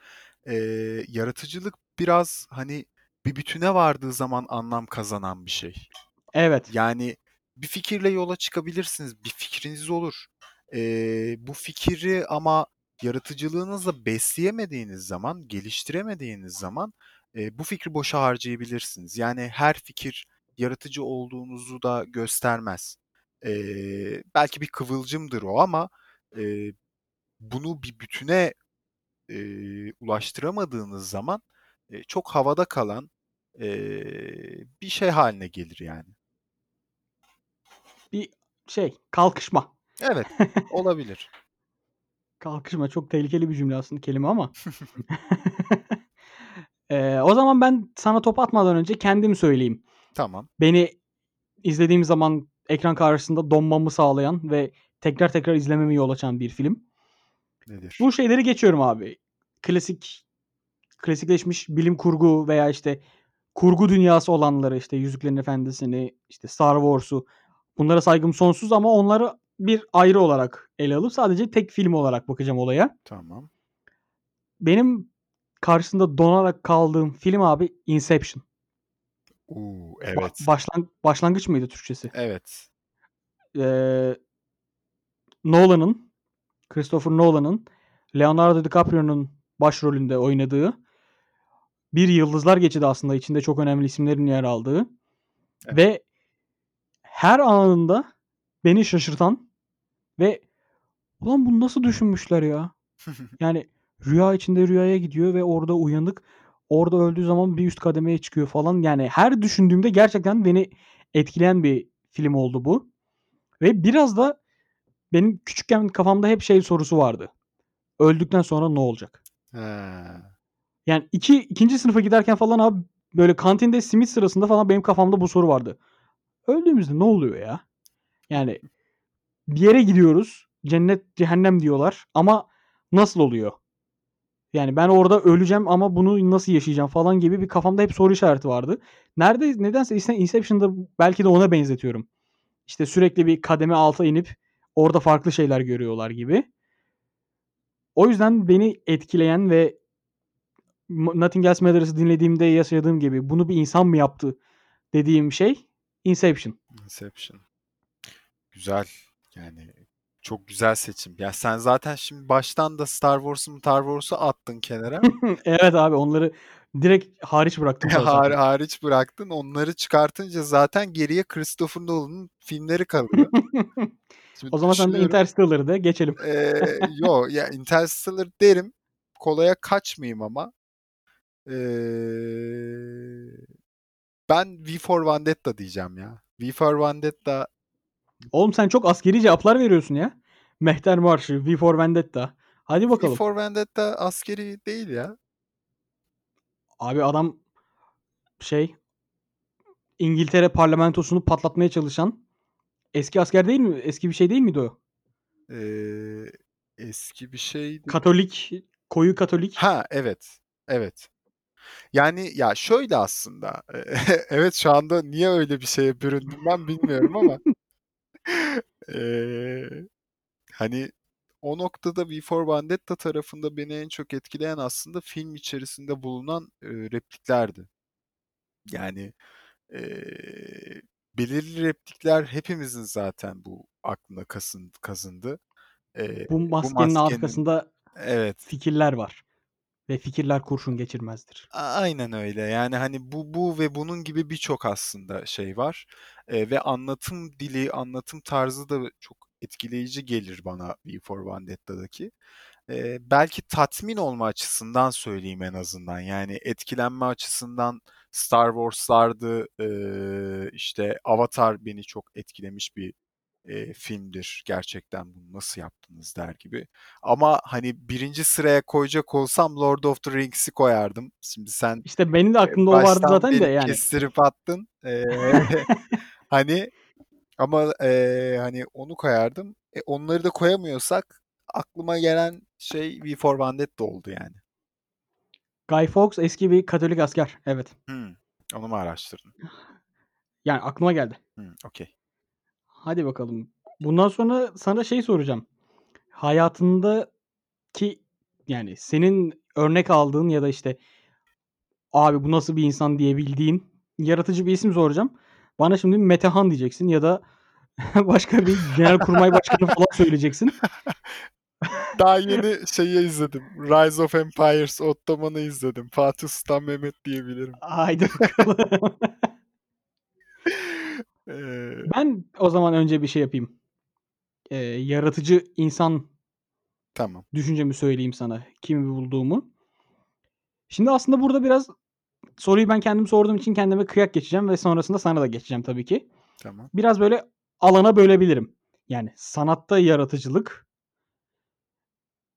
Ee, yaratıcılık biraz hani bir bütüne vardığı zaman anlam kazanan bir şey. Evet. Yani bir fikirle yola çıkabilirsiniz, bir fikriniz olur. Ee, bu fikri ama yaratıcılığınızla besleyemediğiniz zaman, geliştiremediğiniz zaman e, bu fikri boşa harcayabilirsiniz. Yani her fikir yaratıcı olduğunuzu da göstermez. Ee, belki bir kıvılcımdır o ama e, bunu bir bütüne e, ulaştıramadığınız zaman e, çok havada kalan e, bir şey haline gelir yani. Bir şey, kalkışma. Evet, olabilir. Kalkışma çok tehlikeli bir cümle aslında kelime ama. Eee, o zaman ben sana top atmadan önce kendim söyleyeyim. Tamam. Beni izlediğim zaman ekran karşısında donmamı sağlayan ve tekrar tekrar izlememi yol açan bir film. Nedir? Bu şeyleri geçiyorum abi. Klasik klasikleşmiş bilim kurgu veya işte kurgu dünyası olanları işte Yüzüklerin Efendisi'ni, işte Star Wars'u bunlara saygım sonsuz ama onları bir ayrı olarak ele alıp sadece tek film olarak bakacağım olaya. Tamam. Benim karşısında donarak kaldığım film abi Inception. Ba evet. başlan başlangıç mıydı Türkçesi? Evet. Eee Nolan'ın, Christopher Nolan'ın Leonardo DiCaprio'nun başrolünde oynadığı bir Yıldızlar Geçidi aslında içinde çok önemli isimlerin yer aldığı Evet. ve her anında beni şaşırtan ve "Ulan bunu nasıl düşünmüşler ya?" Yani rüya içinde rüyaya gidiyor ve orada uyanık. Orada öldüğü zaman bir üst kademeye çıkıyor falan. Yani her düşündüğümde gerçekten beni etkileyen bir film oldu bu. Ve biraz da benim küçükken kafamda hep şey sorusu vardı. Öldükten sonra ne olacak? He. Yani iki 2. sınıfa giderken falan abi böyle kantinde simit sırasında falan benim kafamda bu soru vardı. Öldüğümüzde ne oluyor ya? Yani bir yere gidiyoruz. Cennet, cehennem diyorlar ama nasıl oluyor? Yani ben orada öleceğim ama bunu nasıl yaşayacağım falan gibi bir kafamda hep soru işareti vardı. Nerede nedense Inception'da belki de ona benzetiyorum. İşte sürekli bir kademe alta inip orada farklı şeyler görüyorlar gibi. O yüzden beni etkileyen ve Nothing Else Matters'ı dinlediğimde yaşadığım gibi bunu bir insan mı yaptı dediğim şey Inception. Inception. Güzel. Yani çok güzel seçim. Ya sen zaten şimdi baştan da Star Wars'u Star Wars'u attın kenara. Evet abi onları direkt hariç bıraktım Har hariç bıraktın. Onları çıkartınca zaten geriye Christopher Nolan'ın filmleri kalıyor. Şimdi O zaman sen de. Interstellar'ı de geçelim. Eee, yo ya Interstellar derim. Kolaya kaçmayayım ama. Eee, ben V for Vendetta diyeceğim ya. V for Vendetta Oğlum sen çok askeri cevaplar veriyorsun ya. Mehter Marşı, V for Vendetta. Hadi V bakalım. for Vendetta askeri değil ya. Abi adam şey İngiltere parlamentosunu patlatmaya çalışan eski asker değil mi? Eski bir şey değil miydi o? Eee, eski bir şeydi. Katolik, koyu Katolik. Ha evet. Evet. Yani ya şöyle aslında. Evet şu anda niye öyle bir şeye büründüm ben bilmiyorum ama. Eee, hani o noktada V for Vendetta tarafında beni en çok etkileyen aslında film içerisinde bulunan eee, repliklerdi. Yani eee, belirli replikler hepimizin zaten bu aklına kasın, kazındı. Eee, Bu bu maskenin maskenin arkasında evet. fikirler var. Ve fikirler kurşun geçirmezdir. Aynen öyle. Yani hani bu bu ve bunun gibi birçok aslında şey var. Eee, ve anlatım dili, anlatım tarzı da çok etkileyici gelir bana V for Vendetta'daki. Eee, belki tatmin olma açısından söyleyeyim en azından. Yani etkilenme açısından Star Wars'lardı, eee, işte Avatar beni çok etkilemiş bir eee, filmdir. Gerçekten bunu nasıl yaptınız der gibi. Ama hani birinci sıraya koyacak olsam Lord of the Rings'i koyardım. Şimdi sen İşte benim de e, aklımda o vardı zaten de yani. kestirip attın. Eee, hani ama eee, hani onu koyardım. E, onları da koyamıyorsak aklıma gelen şey V for Vendetta oldu yani. Guy Fawkes eski bir Katolik asker. Evet. Hımm. Onu mu araştırdın? Yani aklıma geldi. Hımm, okay. Hadi bakalım. Bundan sonra sana şey soracağım. Hayatındaki yani senin örnek aldığın ya da işte abi bu nasıl bir insan diyebildiğin yaratıcı bir isim soracağım. Bana şimdi Metehan diyeceksin ya da başka bir Genelkurmay Başkanı falan söyleyeceksin. Daha yeni şeyi izledim. Rise of Empires, Ottoman'ı izledim. Fatih Sultan Mehmet diyebilirim. Haydi bakalım. Eee Ben o zaman önce bir şey yapayım. Eee, yaratıcı insan Tamam. düşüncemi söyleyeyim sana. Kimi bulduğumu. Şimdi aslında burada biraz soruyu ben kendim sorduğum için kendime kıyak geçeceğim ve sonrasında sana da geçeceğim tabii ki. Tamam. Biraz böyle alana bölebilirim. Yani sanatta yaratıcılık.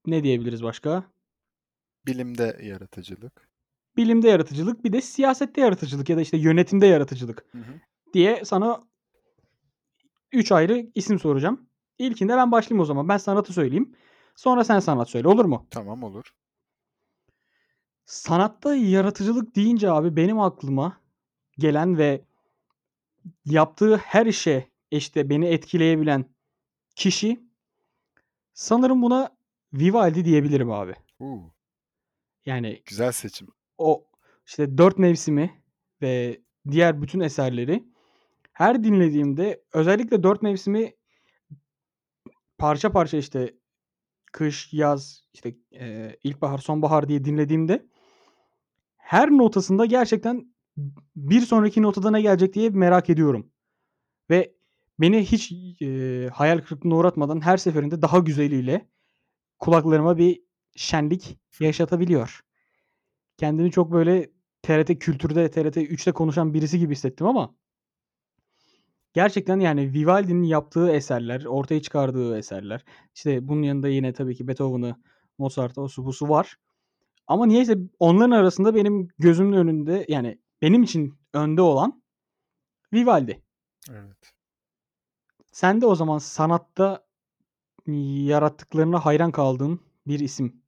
Ne diyebiliriz başka? Bilimde yaratıcılık. Bilimde yaratıcılık, bir de siyasette yaratıcılık ya da işte yönetimde yaratıcılık Hı hı. Diye sana 3 ayrı isim soracağım. İlkinde ben başlayayım o zaman. Ben sanatı söyleyeyim. Sonra sen sanat söyle. Olur mu? Tamam olur. Sanatta yaratıcılık deyince abi benim aklıma gelen ve yaptığı her işe işte beni etkileyebilen kişi sanırım buna Vivaldi diyebilirim abi. U, Yani güzel seçim. o işte dört mevsimi ve diğer bütün eserleri her dinlediğimde özellikle dört mevsimi parça parça işte kış, yaz, işte eee, ilkbahar, sonbahar diye dinlediğimde her notasında gerçekten bir sonraki notada ne gelecek diye merak ediyorum. Ve beni hiç eee, hayal kırıklığına uğratmadan her seferinde daha güzeliyle kulaklarıma bir şenlik yaşatabiliyor. Kendimi çok böyle TRT Kültür'de, TRT 3'te konuşan birisi gibi hissettim ama gerçekten yani Vivaldi'nin yaptığı eserler, ortaya çıkardığı eserler, işte bunun yanında yine tabii ki Beethoven'ı, Mozart'ı, osu busu var. Ama niyeyse onların arasında benim gözümün önünde yani benim için önde olan Vivaldi. Evet. Sen de o zaman sanatta yarattıklarına hayran kaldığın bir isim.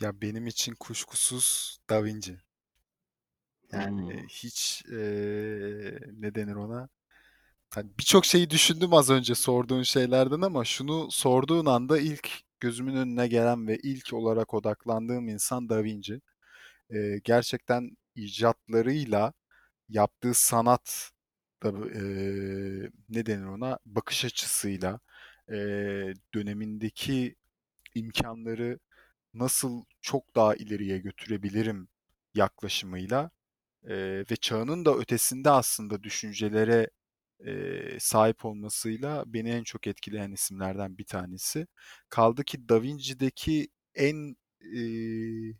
Ya benim için kuşkusuz Da Vinci. Yani Hmm. hiç eee, ne denir ona? Hani birçok şeyi düşündüm az önce sorduğun şeylerden ama şunu sorduğun anda ilk gözümün önüne gelen ve ilk olarak odaklandığım insan Da Vinci. Eee, gerçekten icatlarıyla yaptığı sanat da eee, ne denir ona? Bakış açısıyla eee, dönemindeki imkanları nasıl çok daha ileriye götürebilirim yaklaşımıyla eee, ve çağının da ötesinde aslında düşüncelere eee, sahip olmasıyla beni en çok etkileyen isimlerden bir tanesi. Kaldı ki Da Vinci'deki en eee,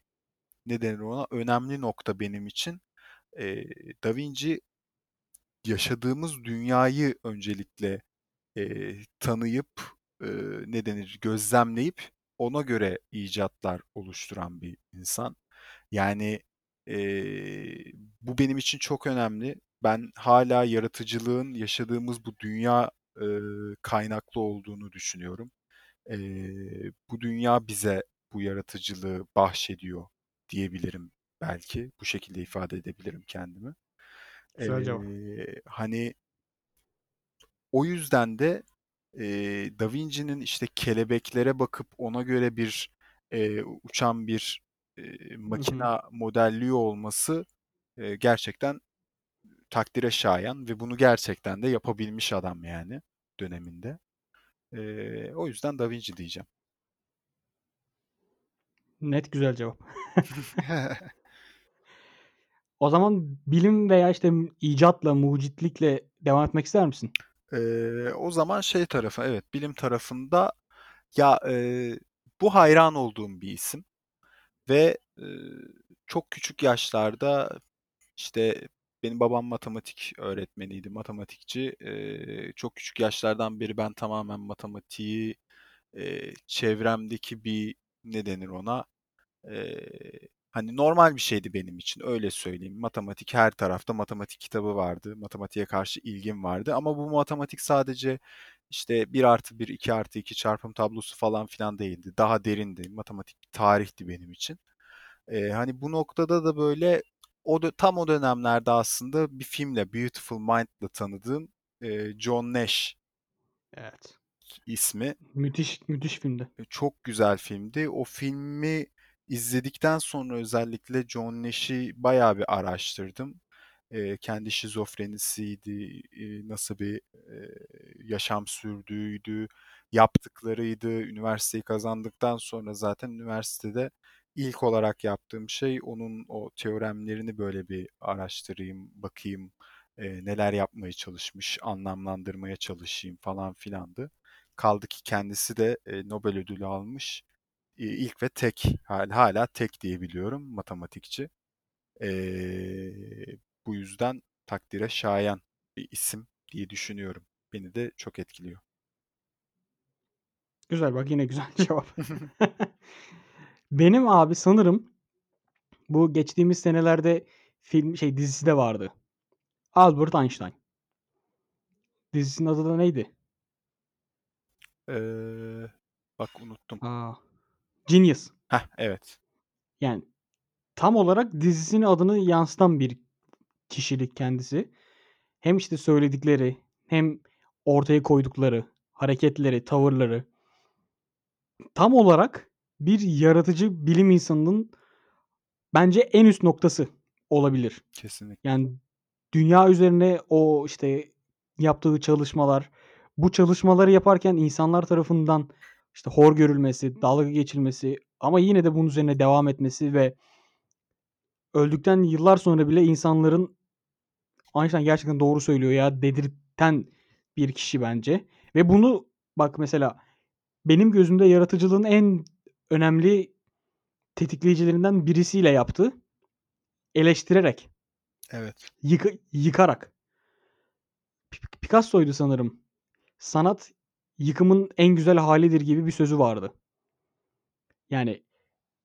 ne denir ona önemli nokta benim için eee, Da Vinci yaşadığımız dünyayı öncelikle eee, tanıyıp eee, ne denir gözlemleyip ona göre icatlar oluşturan bir insan. Yani eee, bu benim için çok önemli. Ben hala yaratıcılığın yaşadığımız bu dünya eee, kaynaklı olduğunu düşünüyorum. Eee, bu dünya bize bu yaratıcılığı bahşediyor diyebilirim belki. Bu şekilde ifade edebilirim kendimi. Güzel cevap. Eee, hani o yüzden de eee Da Vinci'nin işte kelebeklere bakıp ona göre bir eee, uçan bir eee, Hı hı. makina modelliyor olması eee, gerçekten takdire şayan ve bunu gerçekten de yapabilmiş adam yani döneminde. Eee, o yüzden Da Vinci diyeceğim. Net güzel cevap. O zaman bilim veya işte icatla, mucitlikle devam etmek ister misin? Eee, o zaman şey tarafı, evet bilim tarafında ya eee, bu hayran olduğum bir isim ve eee, çok küçük yaşlarda işte benim babam matematik öğretmeniydi, matematikçi. Eee, çok küçük yaşlardan beri ben tamamen matematiği eee, çevremdeki bir ne denir ona? Eee, hani normal bir şeydi benim için öyle söyleyeyim. Matematik her tarafta matematik kitabı vardı. Matematiğe karşı ilgim vardı. Ama bu matematik sadece işte bir artı bir 2 artı 2 çarpım tablosu falan filan değildi. Daha derindi. Matematik tarihti benim için. Eee, hani bu noktada da böyle o dö- tam o dönemlerde aslında bir filmle Beautiful Mind'la tanıdığım eee, John Nash Evet. ismi Müthiş müthiş filmdi. e, çok güzel filmdi. O filmi izledikten sonra özellikle John Nash'i bayağı bir araştırdım. Eee, kendi şizofrenisiydi, eee, nasıl bir eee, yaşam sürdüğüydü, yaptıklarıydı. Üniversiteyi kazandıktan sonra zaten üniversitede ilk olarak yaptığım şey onun o teoremlerini böyle bir araştırayım, bakayım, eee, neler yapmaya çalışmış, anlamlandırmaya çalışayım falan filandı. Kaldı ki kendisi de e, Nobel ödülü almış. E, ilk ve tek, hala, hala tek diye biliyorum matematikçi. E, bu yüzden takdire şayan bir isim diye düşünüyorum. Beni de çok etkiliyor. Güzel bak yine güzel cevap. Benim abi sanırım bu geçtiğimiz senelerde film şey dizisi de vardı. Albert Einstein. Dizisinin adı da neydi? Ee, bak unuttum. Aa, Genius. Heh, evet. Yani tam olarak dizisinin adını yansıtan bir kişilik kendisi. Hem işte söyledikleri hem ortaya koydukları hareketleri, tavırları tam olarak bir yaratıcı bilim insanının bence en üst noktası olabilir. Kesinlikle. Yani dünya üzerine o işte yaptığı çalışmalar, bu çalışmaları yaparken insanlar tarafından işte hor görülmesi, dalga geçilmesi ama yine de bunun üzerine devam etmesi ve öldükten yıllar sonra bile insanların Einstein gerçekten doğru söylüyor ya dedirten bir kişi bence. Ve bunu bak mesela benim gözümde yaratıcılığın en önemli tetikleyicilerinden birisiyle yaptı. Eleştirerek, Evet. yıka- yıkarak. Picasso'ydu sanırım. Sanat yıkımın en güzel halidir gibi bir sözü vardı. Yani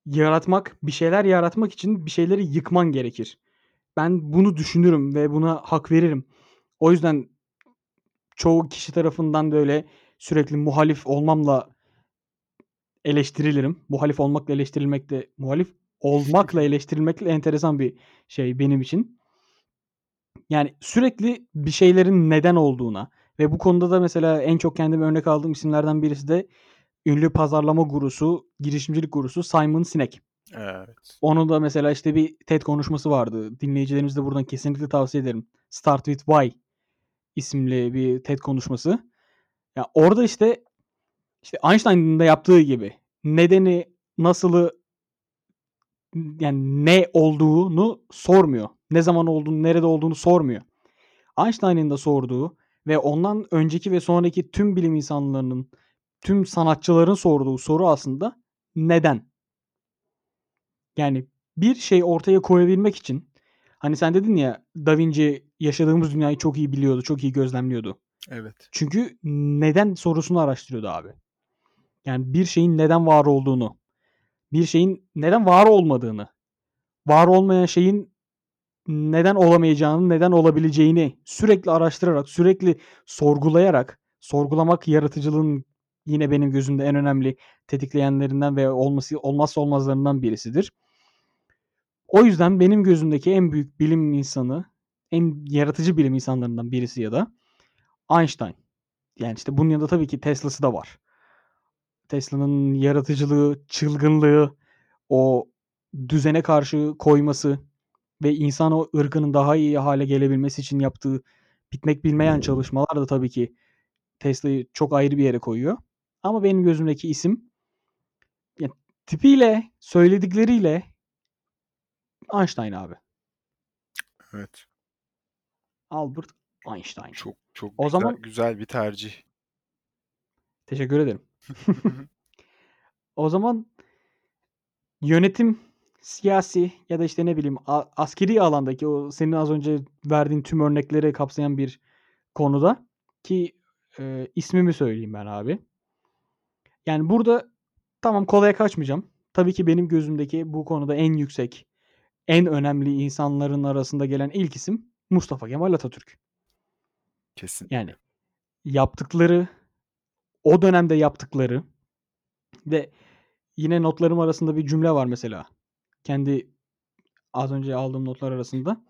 yaratmak, bir şeyler yaratmak için bir şeyleri yıkman gerekir. Ben bunu düşünürüm ve buna hak veririm. O yüzden çoğu kişi tarafından böyle sürekli muhalif olmamla eleştirilirim. Muhalif olmakla eleştirilmek de muhalif olmakla eleştirilmekle enteresan bir şey benim için. Yani sürekli bir şeylerin neden olduğuna ve bu konuda da mesela en çok kendime örnek aldığım isimlerden birisi de ünlü pazarlama gurusu, girişimcilik gurusu Simon Sinek. Evet. Onun da mesela işte bir TED konuşması vardı. Dinleyicilerimize de buradan kesinlikle tavsiye ederim. Start with Why isimli bir TED konuşması. Ya orada işte işte Einstein'ın da yaptığı gibi nedeni, nasılı yani ne olduğunu sormuyor. Ne zaman olduğunu, nerede olduğunu sormuyor. Einstein'ın da sorduğu ve ondan önceki ve sonraki tüm bilim insanlarının, tüm sanatçıların sorduğu soru aslında neden? Yani bir şey ortaya koyabilmek için hani sen dedin ya Da Vinci yaşadığımız dünyayı çok iyi biliyordu, çok iyi gözlemliyordu. Evet. Çünkü neden sorusunu araştırıyordu abi. Yani bir şeyin neden var olduğunu, bir şeyin neden var olmadığını, var olmayan şeyin neden olamayacağını, neden olabileceğini sürekli araştırarak, sürekli sorgulayarak, sorgulamak yaratıcılığın yine benim gözümde en önemli tetikleyenlerinden ve olması olmazsa olmazlarından birisidir. O yüzden benim gözümdeki en büyük bilim insanı, en yaratıcı bilim insanlarından birisi ya da Einstein. Yani işte bunun yanında tabii ki Tesla'sı da var. Tesla'nın yaratıcılığı, çılgınlığı, o düzene karşı koyması ve insan o ırkının daha iyi hale gelebilmesi için yaptığı bitmek bilmeyen çalışmalar da tabii ki Tesla'yı çok ayrı bir yere koyuyor. Ama benim gözümdeki isim yani tipiyle, söyledikleriyle Einstein abi. Evet. Albert Einstein. Çok çok O güzel, zaman güzel bir tercih. teşekkür ederim. O zaman yönetim, siyasi ya da işte ne bileyim askeri alandaki o senin az önce verdiğin tüm örnekleri kapsayan bir konuda ki e, ismimi söyleyeyim ben abi. Yani burada tamam kolaya kaçmayacağım. Tabii ki benim gözümdeki bu konuda en yüksek, en önemli insanların arasında gelen ilk isim Mustafa Kemal Atatürk. Kesinlikle. Yani yaptıkları, o dönemde yaptıkları ve yine notlarım arasında bir cümle var mesela. Kendi az önce aldığım notlar arasında.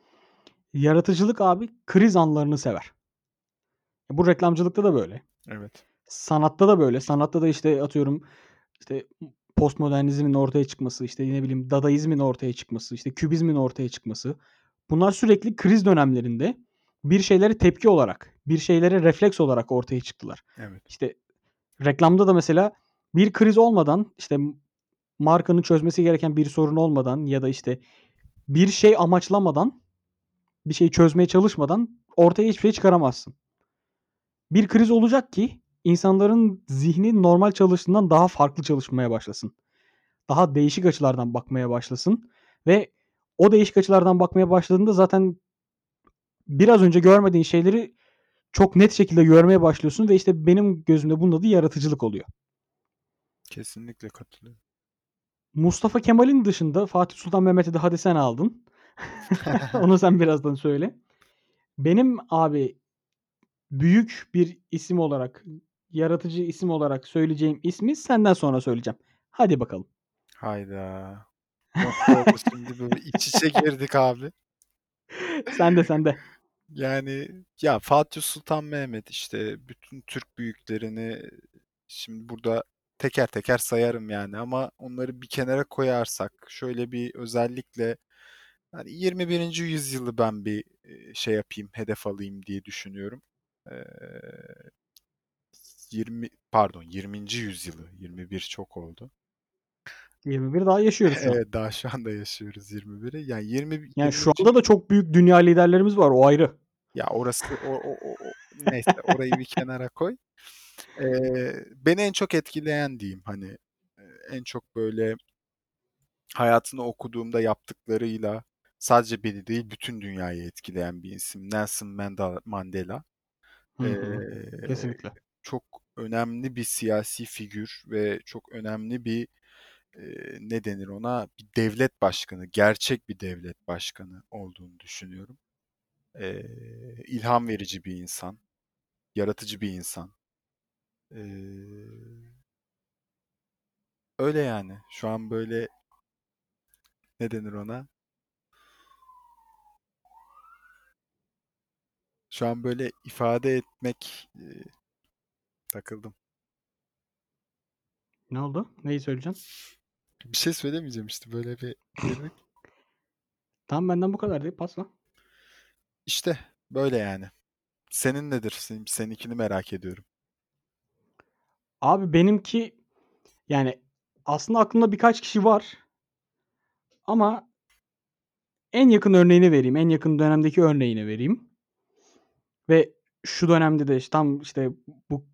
Yaratıcılık abi kriz anlarını sever. Bu reklamcılıkta da böyle. Evet. Sanatta da böyle. Sanatta da işte atıyorum işte postmodernizmin ortaya çıkması, işte ne bileyim dadaizmin ortaya çıkması, işte kübizmin ortaya çıkması. Bunlar sürekli kriz dönemlerinde bir şeylere tepki olarak, bir şeylere refleks olarak ortaya çıktılar. Evet. İşte reklamda da mesela bir kriz olmadan işte markanın çözmesi gereken bir sorun olmadan ya da işte bir şey amaçlamadan bir şeyi çözmeye çalışmadan ortaya hiçbir şey çıkaramazsın. Bir kriz olacak ki insanların zihni normal çalıştığından daha farklı çalışmaya başlasın. Daha değişik açılardan bakmaya başlasın ve o değişik açılardan bakmaya başladığında zaten biraz önce görmediğin şeyleri çok net şekilde görmeye başlıyorsun ve işte benim gözümde bunun adı yaratıcılık oluyor. Kesinlikle katılıyorum. Mustafa Kemal'in dışında Fatih Sultan Mehmet'i de hadi sen aldın. Onu sen birazdan söyle. Benim abi büyük bir isim olarak, yaratıcı isim olarak söyleyeceğim ismi senden sonra söyleyeceğim. Hadi bakalım. Hayda. Oldu şimdi böyle iç içe girdik abi. Sende sende. Yani ya Fatih Sultan Mehmet işte bütün Türk büyüklerini şimdi burada teker teker sayarım yani ama onları bir kenara koyarsak şöyle bir özellikle hani 21. yüzyılı ben bir şey yapayım, hedef alayım diye düşünüyorum. Ee, 20 pardon 20. yüzyılı 21 çok oldu. 21 daha yaşıyoruz şu an. Evet daha şu anda yaşıyoruz 21'i. Yani 20 Yani şu 20. anda da çok büyük dünya liderlerimiz var o ayrı. Ya orası o, o, o, neyse orayı bir kenara koy. Ee, beni en çok etkileyen diyeyim hani en çok böyle hayatını okuduğumda yaptıklarıyla sadece beni değil bütün dünyayı etkileyen bir isim Nelson Mandela. Mandela. Hı hı. Kesinlikle. çok önemli bir siyasi figür ve çok önemli bir e, ne denir ona bir devlet başkanı, gerçek bir devlet başkanı olduğunu düşünüyorum. Ee, ilham verici bir insan, yaratıcı bir insan. Ee, öyle yani. Şu an böyle ne denir ona? Şu an böyle ifade etmek e, takıldım. Ne oldu? Neyi söyleyeceksin? Bir şey söylemeyeceğim işte böyle bir girdik. Tamam benden bu kadar değil pasla. İşte böyle yani. Senin nedir? Senin, seninkini merak ediyorum. Abi benimki yani aslında aklımda birkaç kişi var. Ama en yakın örneğini vereyim. En yakın dönemdeki örneğini vereyim. Ve şu dönemde de işte tam işte bu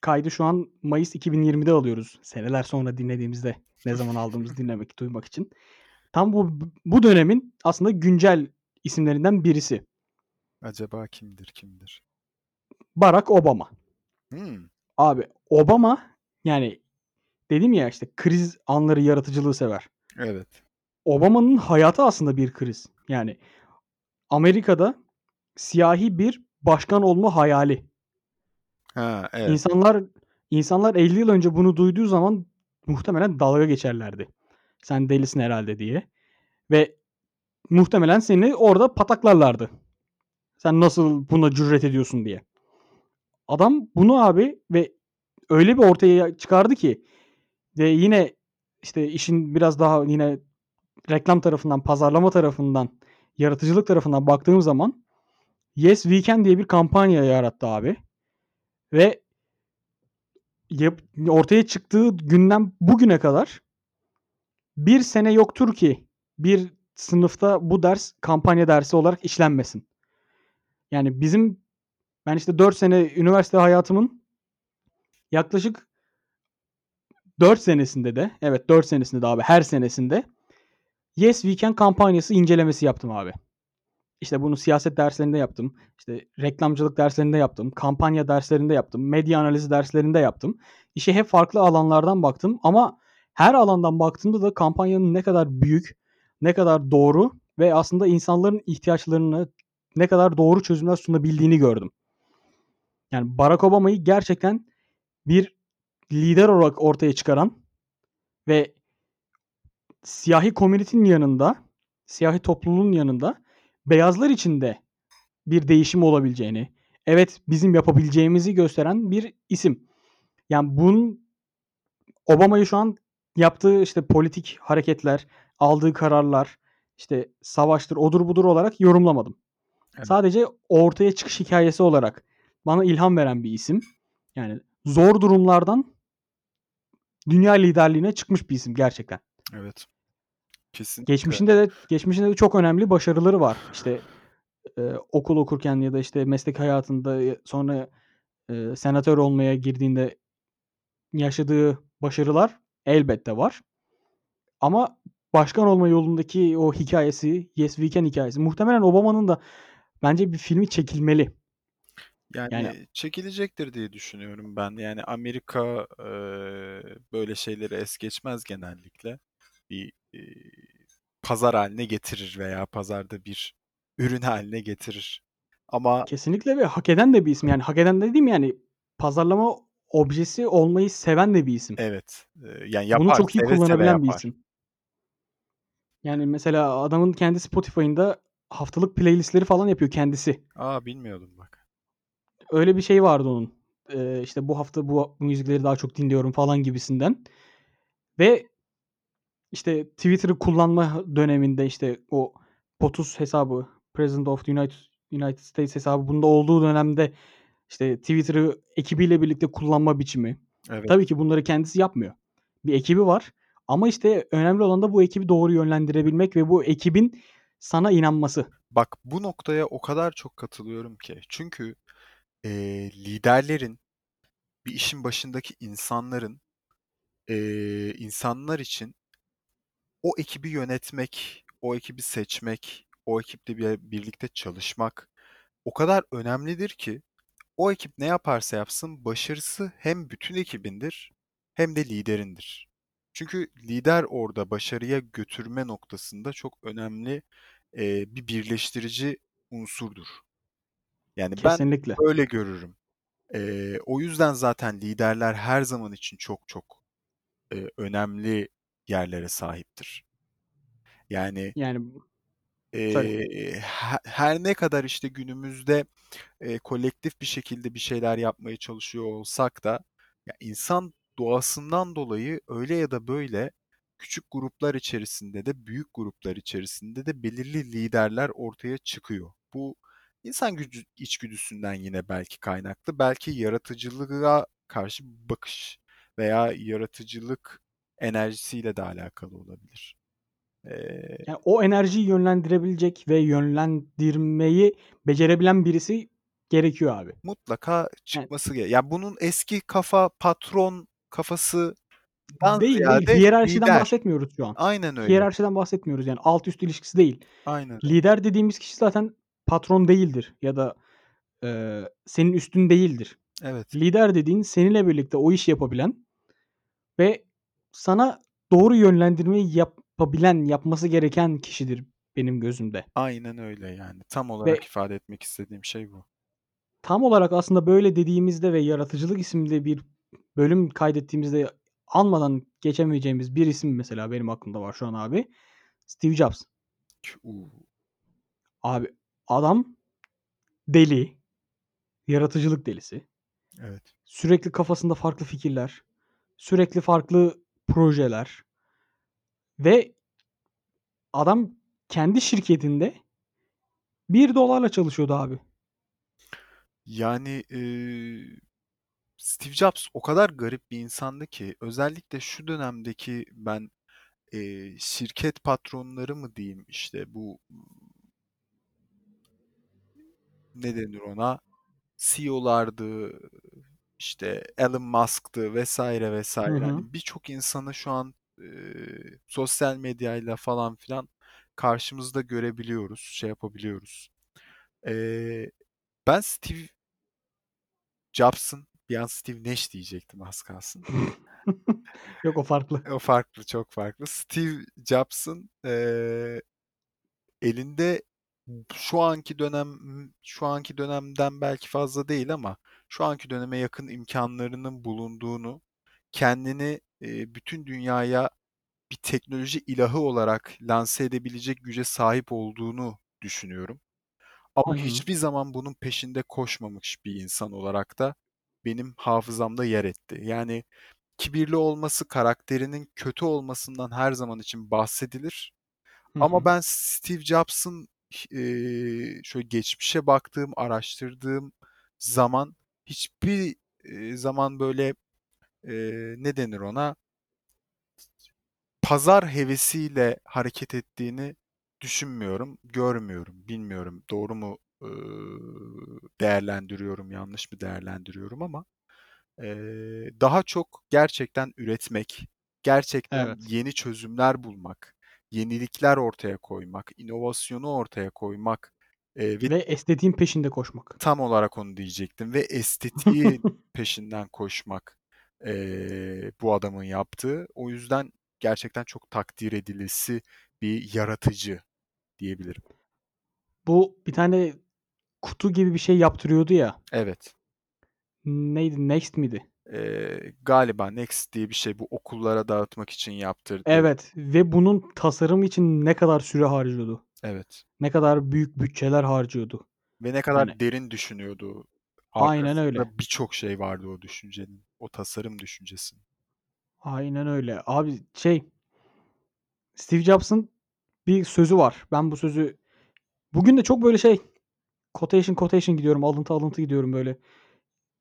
kaydı şu an Mayıs 2020'de alıyoruz. Seneler sonra dinlediğimizde ne zaman aldığımızı dinlemek, duymak için. Tam bu bu dönemin aslında güncel isimlerinden birisi. Acaba kimdir kimdir? Barack Obama. Hmm, Abi Obama yani dedim ya işte kriz anları yaratıcılığı sever. evet. Obama'nın hayatı aslında bir kriz. Yani Amerika'da siyahi bir başkan olma hayali. Ha, evet. İnsanlar insanlar 50 yıl önce bunu duyduğu zaman muhtemelen dalga geçerlerdi. Sen delisin herhalde diye. Ve muhtemelen seni orada pataklarlardı. Sen nasıl buna cüret ediyorsun diye. Adam bunu abi ve öyle bir ortaya çıkardı ki ve yine işte işin biraz daha yine reklam tarafından, pazarlama tarafından, yaratıcılık tarafından baktığım zaman Yes Weekend diye bir kampanya yarattı abi. Ve ortaya çıktığı günden bugüne kadar bir sene yoktur ki bir sınıfta bu ders kampanya dersi olarak işlenmesin. Yani bizim ben işte 4 sene üniversite hayatımın yaklaşık 4 senesinde de evet 4 senesinde de abi her senesinde Yes Weekend kampanyası incelemesi yaptım abi. İşte bunu siyaset derslerinde yaptım. İşte reklamcılık derslerinde yaptım. Kampanya derslerinde yaptım. Medya analizi derslerinde yaptım. İşe hep farklı alanlardan baktım ama her alandan baktığımda da kampanyanın ne kadar büyük, ne kadar doğru ve aslında insanların ihtiyaçlarını ne kadar doğru çözümler sunabildiğini gördüm. Yani Barack Obama'yı gerçekten bir lider olarak ortaya çıkaran ve siyahi komünitenin yanında, siyahi topluluğun yanında beyazlar için de bir değişim olabileceğini, evet bizim yapabileceğimizi gösteren bir isim. Yani bunun Obama'yı şu an yaptığı işte politik hareketler, aldığı kararlar, işte savaştır, odur budur olarak yorumlamadım. Evet. Sadece ortaya çıkış hikayesi olarak bana ilham veren bir isim. Yani zor durumlardan dünya liderliğine çıkmış bir isim gerçekten. Evet. Kesinlikle. Geçmişinde de geçmişinde de çok önemli başarıları var. İşte e, okul okurken ya da işte meslek hayatında e, sonra e, senatör olmaya girdiğinde yaşadığı başarılar elbette var. Ama başkan olma yolundaki o hikayesi, Yes Weekend hikayesi muhtemelen Obama'nın da bence bir filmi çekilmeli. Yani, Yani- çekilecektir diye düşünüyorum ben. Yani Amerika e, böyle şeyleri es geçmez genellikle. Bir e, pazar haline getirir veya pazarda bir ürün haline getirir. Ama Kesinlikle ve hak eden de bir isim. Yani hak eden dediğim yani pazarlama objesi olmayı seven de bir isim. evet, yani yapar, Bunu çok iyi seve seve kullanabilen bir yapar. isim. Yani mesela adamın kendi Spotify'ında haftalık playlist'leri falan yapıyor kendisi. A! Bilmiyordum bak. Öyle bir şeyi vardı onun. Eee, işte bu hafta bu müzikleri daha çok dinliyorum falan gibisinden. Ve işte Twitter'ı kullanma döneminde işte o POTUS hesabı, President of the United United States hesabı bunda olduğu dönemde işte Twitter'ı ekibiyle birlikte kullanma biçimi. Evet. Tabii ki bunları kendisi yapmıyor. Bir ekibi var ama işte önemli olan da bu ekibi doğru yönlendirebilmek ve bu ekibin sana inanması. Bak bu noktaya o kadar çok katılıyorum ki. Çünkü, eee, liderlerin, bir işin başındaki insanların, eee, insanlar için o ekibi yönetmek, o ekibi seçmek, o ekiple bir birlikte çalışmak o kadar önemlidir ki o ekip ne yaparsa yapsın başarısı hem bütün ekibindir hem de liderindir. Çünkü lider orada başarıya götürme noktasında çok önemli, eee, bir birleştirici unsurdur. Yani ben Kesinlikle. öyle görürüm. Eee, o yüzden zaten liderler her zaman için çok çok, eee, önemli yerlere sahiptir. Yani Yani eee, he her ne kadar işte günümüzde, eee, kolektif bir şekilde bir şeyler yapmaya çalışıyor olsak da ya insan doğasından dolayı öyle ya da böyle küçük gruplar içerisinde de büyük gruplar içerisinde de belirli liderler ortaya çıkıyor. Bu insan gücü içgüdüsünden yine belki kaynaklı. Belki yaratıcılığa karşı bakış veya yaratıcılık enerjisiyle de alakalı olabilir. Eee Yani o enerjiyi yönlendirebilecek ve yönlendirmeyi becerebilen birisi gerekiyor abi. Mutlaka Yani çıkması gere ya bunun eski kafa, patron kafasından Değil, değil. ziyade Hiyerarşiden lider. bahsetmiyoruz şu an. Aynen öyle. Hiyerarşiden bahsetmiyoruz yani alt üst ilişkisi değil. Aynen. Lider dediğimiz kişi zaten patron değildir ya da, eee, senin üstün değildir. Evet. Lider dediğin seninle birlikte o işi yapabilen ve sana doğru yönlendirmeyi yapabilen, yapması gereken kişidir benim gözümde. Aynen öyle yani. Tam olarak Ve ifade etmek istediğim şey bu. Tam olarak aslında böyle dediğimizde ve Yaratıcılık isimli bir bölüm kaydettiğimizde anmadan geçemeyeceğimiz bir isim mesela benim aklımda var şu an abi. Steve Jobs. Abi adam deli. Yaratıcılık delisi. Evet. Sürekli kafasında farklı fikirler. Sürekli farklı projeler. Ve adam kendi şirketinde $1'la çalışıyordu abi. Yani, eee, Steve Jobs o kadar garip bir insandı ki özellikle şu dönemdeki ben, eee, şirket patronları mı diyeyim, işte bu ne denir ona? CEO'lardı, işte Elon Musk'tı vs. vs. Hı hı. hani birçok insanı şu an, eee, sosyal medyayla falan filan karşımızda görebiliyoruz, şey yapabiliyoruz. Eee, ben Steve Jobs'ın bir an Steve Nash diyecektim az kalsın. Yok o farklı. O farklı, çok farklı. Steve Jobs'ın, eee, elinde şu anki dönem şu anki dönemden belki fazla değil ama şu anki döneme yakın imkânlarının bulunduğunu, kendini, eee, bütün dünyaya bir teknoloji ilahı olarak lanse edebilecek güce sahip olduğunu düşünüyorum. Ama hı. hiçbir zaman bunun peşinde koşmamış bir insan olarak da benim hafızamda yer etti. Yani kibirli olması, karakterinin kötü olmasından her zaman için bahsedilir. Hı Ama ben Steve Jobs'ın eee, şöyle geçmişe baktığım, araştırdığım zaman hiçbir, eee, zaman böyle, eee, ne denir ona? Pazar hevesiyle hareket ettiğini düşünmüyorum, görmüyorum. Bilmiyorum doğru mu, ııı, değerlendiriyorum, yanlış mı değerlendiriyorum ama, eee, daha çok gerçekten üretmek, gerçekten Evet. yeni çözümler bulmak, yenilikler ortaya koymak, inovasyonu ortaya koymak, eee, ve Ve estetiğin peşinde koşmak. Tam olarak onu diyecektim ve estetiğin peşinden koşmak, eee, bu adamın yaptığı. O yüzden gerçekten çok takdir edilesi bir yaratıcı diyebilirim. Bu bir tane kutu gibi bir şey yaptırıyordu ya. Evet. Neydi? Next miydi? Eee, galiba Next diye bir şey. Bu okullara dağıtmak için yaptırdığı. Evet ve bunun tasarımı için ne kadar süre harcıyordu? Evet. Ne kadar büyük bütçeler harcıyordu. Ve ne kadar Yani derin düşünüyordu. Aynen öyle. Birçok şey vardı o düşüncenin. O tasarım düşüncesinin. Aynen öyle. Abi şey Steve Jobs'ın bir sözü var. Ben bu sözü bugün de çok böyle şey quotation quotation gidiyorum. Alıntı alıntı gidiyorum böyle.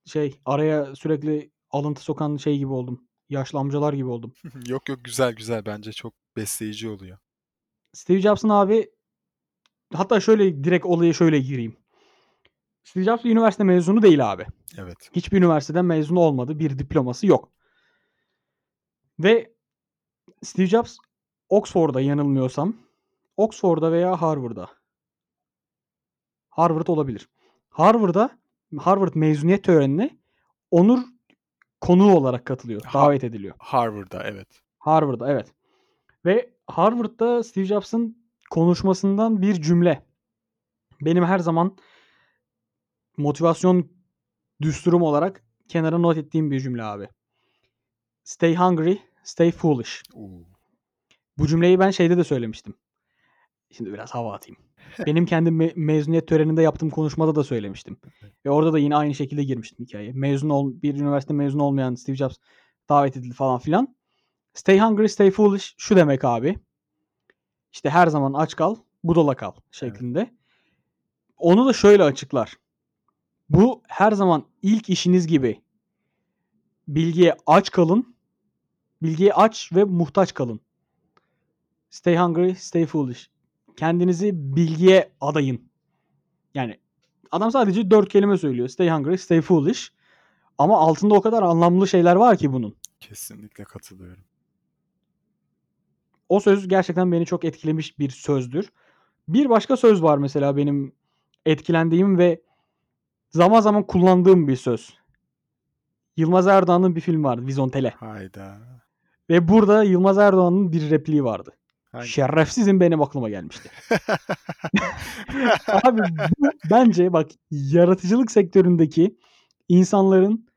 Şey araya sürekli alıntı sokan şey gibi oldum. Yaşlı amcalar gibi oldum. Yok yok güzel güzel bence çok besleyici oluyor. Steve Jobs'ın abi hatta şöyle direkt olaya şöyle gireyim. Steve Jobs bir üniversite mezunu değil abi. Evet. Hiçbir üniversiteden mezun olmadı. Bir diploması yok. Ve Steve Jobs Oxford'da yanılmıyorsam Oxford'da veya Harvard'da Harvard olabilir. Harvard'da Harvard mezuniyet törenine onur konuğu olarak katılıyor. Davet ediliyor. Harvard'da evet. Harvard'da evet. Ve Harvard'da Steve Jobs'ın konuşmasından bir cümle benim her zaman motivasyon düsturum olarak kenara not ettiğim bir cümle abi. Stay hungry, stay foolish. Oo. Bu cümleyi ben şeyde de söylemiştim. Şimdi biraz hava atayım. Benim kendi me- mezuniyet töreninde yaptığım konuşmada da söylemiştim. Ve orada da yine aynı şekilde girmiştim hikayeye. Mezun ol bir üniversite mezunu olmayan Steve Jobs davet edildi falan filan. Stay hungry, stay foolish şu demek abi. İşte her zaman aç kal, budala kal şeklinde. Onu da şöyle açıklar. Bu her zaman ilk işiniz gibi bilgiye aç kalın, bilgiye aç ve muhtaç kalın. Stay hungry, stay foolish. Kendinizi bilgiye adayın. Yani adam sadece dört kelime söylüyor. Stay hungry, stay foolish. Ama altında o kadar anlamlı şeyler var ki bunun. Kesinlikle katılıyorum. O söz gerçekten beni çok etkilemiş bir sözdür. Bir başka söz var mesela benim etkilendiğim ve zaman zaman kullandığım bir söz. Yılmaz Erdoğan'ın bir film vardı Vizontele. Hayda. Ve burada Yılmaz Erdoğan'ın bir repliği vardı. Hangi? Şerefsizim benim aklıma gelmişti. Abi bu bence bak yaratıcılık sektöründeki insanların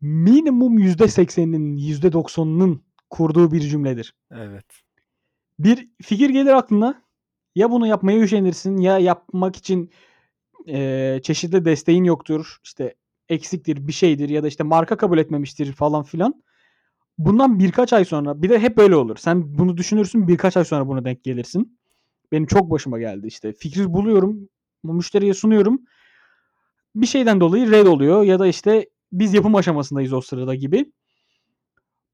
minimum %80'inin %90'ının kurduğu bir cümledir. evet. Bir fikir gelir aklına ya bunu yapmaya üşenirsin ya yapmak için eee, çeşitli desteğin yoktur. İşte eksiktir bir şeydir ya da işte marka kabul etmemiştir falan filan. Bundan birkaç ay sonra bir de hep böyle olur. Sen bunu düşünürsün birkaç ay sonra buna denk gelirsin. Benim çok başıma geldi işte. Fikri buluyorum, bu müşteriye sunuyorum. Bir şeyden dolayı red oluyor ya da işte biz yapım aşamasındayız o sırada gibi.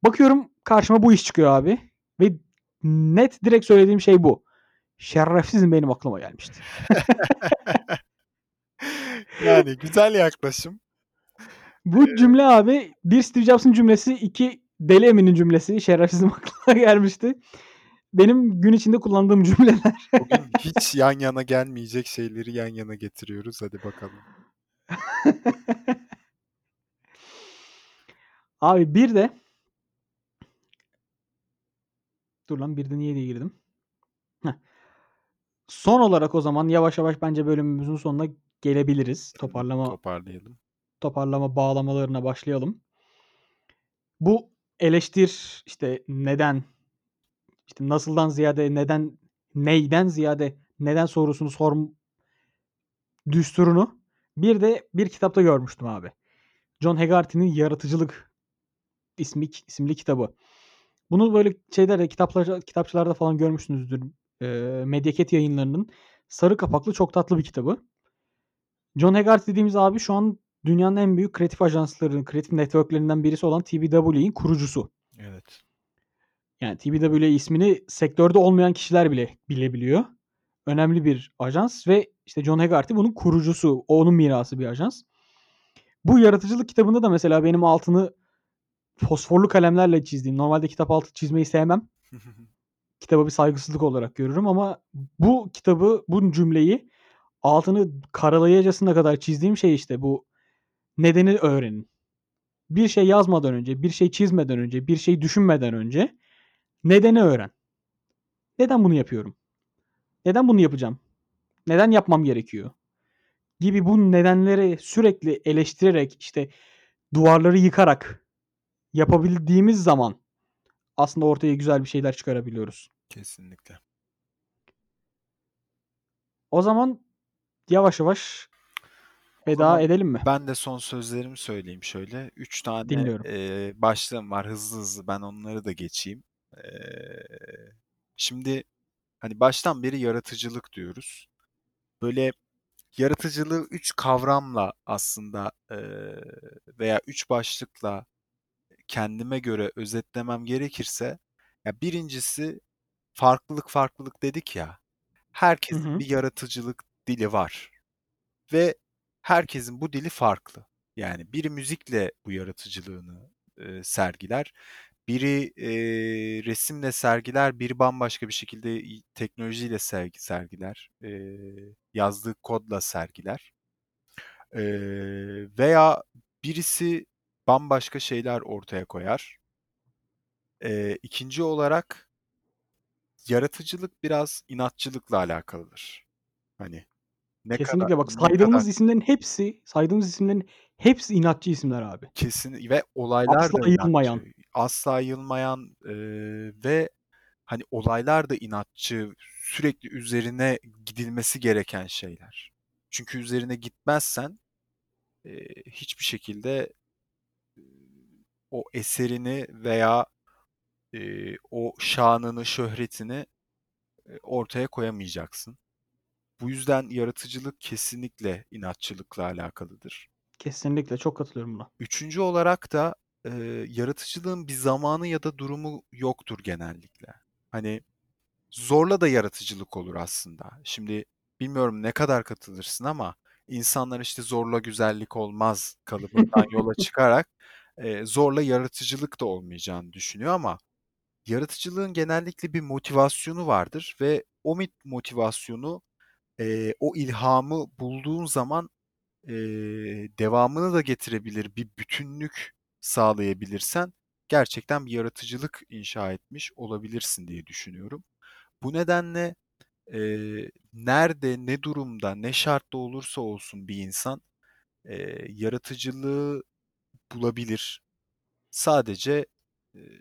Bakıyorum karşıma bu iş çıkıyor abi. Ve net direkt söylediğim şey bu. Şerefsizim benim aklıma gelmişti. yani güzel yaklaşım. Bu cümle abi bir Steve Jobs'ın cümlesi, iki Deli Emin'in cümlesi şerefsizim aklıma gelmişti. Benim gün içinde kullandığım cümleler. Bugün hiç yan yana gelmeyecek şeyleri yan yana getiriyoruz. Hadi bakalım. Abi bir de dur lan bir de niye diye girdim. Heh. Son olarak o zaman yavaş yavaş bence bölümümüzün sonuna gelebiliriz. Toparlama Toparlayalım. toparlama bağlamalarına başlayalım. Bu eleştir işte neden işte nasıldan ziyade neden neyden ziyade neden sorusunu sorm düsturunu bir de bir kitapta görmüştüm abi. John Hegarty'nin Yaratıcılık ismi isimli kitabı. Bunu böyle şeylerde kitaplar kitapçılarda falan görmüşsünüzdür. Eee Medyaket yayınlarının sarı kapaklı çok tatlı bir kitabı. John Hegarty dediğimiz abi şu an dünyanın en büyük kreatif ajanslarının, kreatif networklerinden birisi olan TBW'nin kurucusu. Evet. Yani TBW ismini sektörde olmayan kişiler bile bilebiliyor. Önemli bir ajans ve işte John Hegarty bunun kurucusu. Onun mirası bir ajans. Bu yaratıcılık kitabında da mesela benim altını fosforlu kalemlerle çizdiğim. Normalde kitap altı çizmeyi sevmem. Kitaba bir saygısızlık olarak görürüm ama bu kitabı, bu cümleyi altını karalayacasına kadar çizdiğim şey işte bu nedeni öğrenin. Bir şey yazmadan önce, bir şey çizmeden önce, bir şey düşünmeden önce nedeni öğren. Neden bunu yapıyorum? Neden bunu yapacağım? Neden yapmam gerekiyor? Gibi bu nedenleri sürekli eleştirerek işte duvarları yıkarak yapabildiğimiz zaman aslında ortaya güzel bir şeyler çıkarabiliyoruz. Kesinlikle. O zaman yavaş yavaş veda zaman edelim mi? ben de son sözlerimi söyleyeyim şöyle. 3 tane Dinliyorum. eee, başlığım var hızlı hızlı ben onları da geçeyim. Eee, şimdi hani baştan beri yaratıcılık diyoruz. Böyle yaratıcılığı 3 kavramla aslında eee, veya 3 başlıkla kendime göre özetlemem gerekirse ya birincisi farklılık farklılık dedik ya. Hı Herkesin hı. bir yaratıcılık dili var ve herkesin bu dili farklı. Yani biri müzikle bu yaratıcılığını e, sergiler, biri e, resimle sergiler, biri bambaşka bir şekilde teknolojiyle sergi sergiler, e, yazdığı kodla sergiler. E, veya birisi bambaşka şeyler ortaya koyar. E, ikinci olarak yaratıcılık biraz inatçılıkla alakalıdır. Hani ne kadar Kesinlikle bak ne kadar saydığımız isimlerin hepsi, saydığımız isimlerin hepsi inatçı isimler abi. kesin ve olaylar da Asla yılmayan. inatçı. Asla yılmayan eee, ve hani olaylar da inatçı. Sürekli üzerine gidilmesi gereken şeyler. Çünkü üzerine gitmezsen eee, hiçbir şekilde o eserini veya eee, o şanını, şöhretini e, ortaya koyamayacaksın. Bu yüzden yaratıcılık kesinlikle inatçılıkla alakalıdır. Kesinlikle çok katılıyorum buna. Üçüncü olarak da e, yaratıcılığın bir zamanı ya da durumu yoktur genellikle. Hani zorla da yaratıcılık olur aslında. Şimdi bilmiyorum ne kadar katılırsın ama insanlar işte zorla güzellik olmaz kalıbından yola çıkarak e, zorla yaratıcılık da olmayacağını düşünüyor ama yaratıcılığın genellikle bir motivasyonu vardır ve o motivasyonu Eee, o ilhamı bulduğun zaman, eee, devamını da getirebilir, bir bütünlük sağlayabilirsen gerçekten bir yaratıcılık inşa etmiş olabilirsin diye düşünüyorum. Bu nedenle, eee, nerede, ne durumda, ne şartta olursa olsun bir insan, eee, yaratıcılığı bulabilir. Sadece, eee,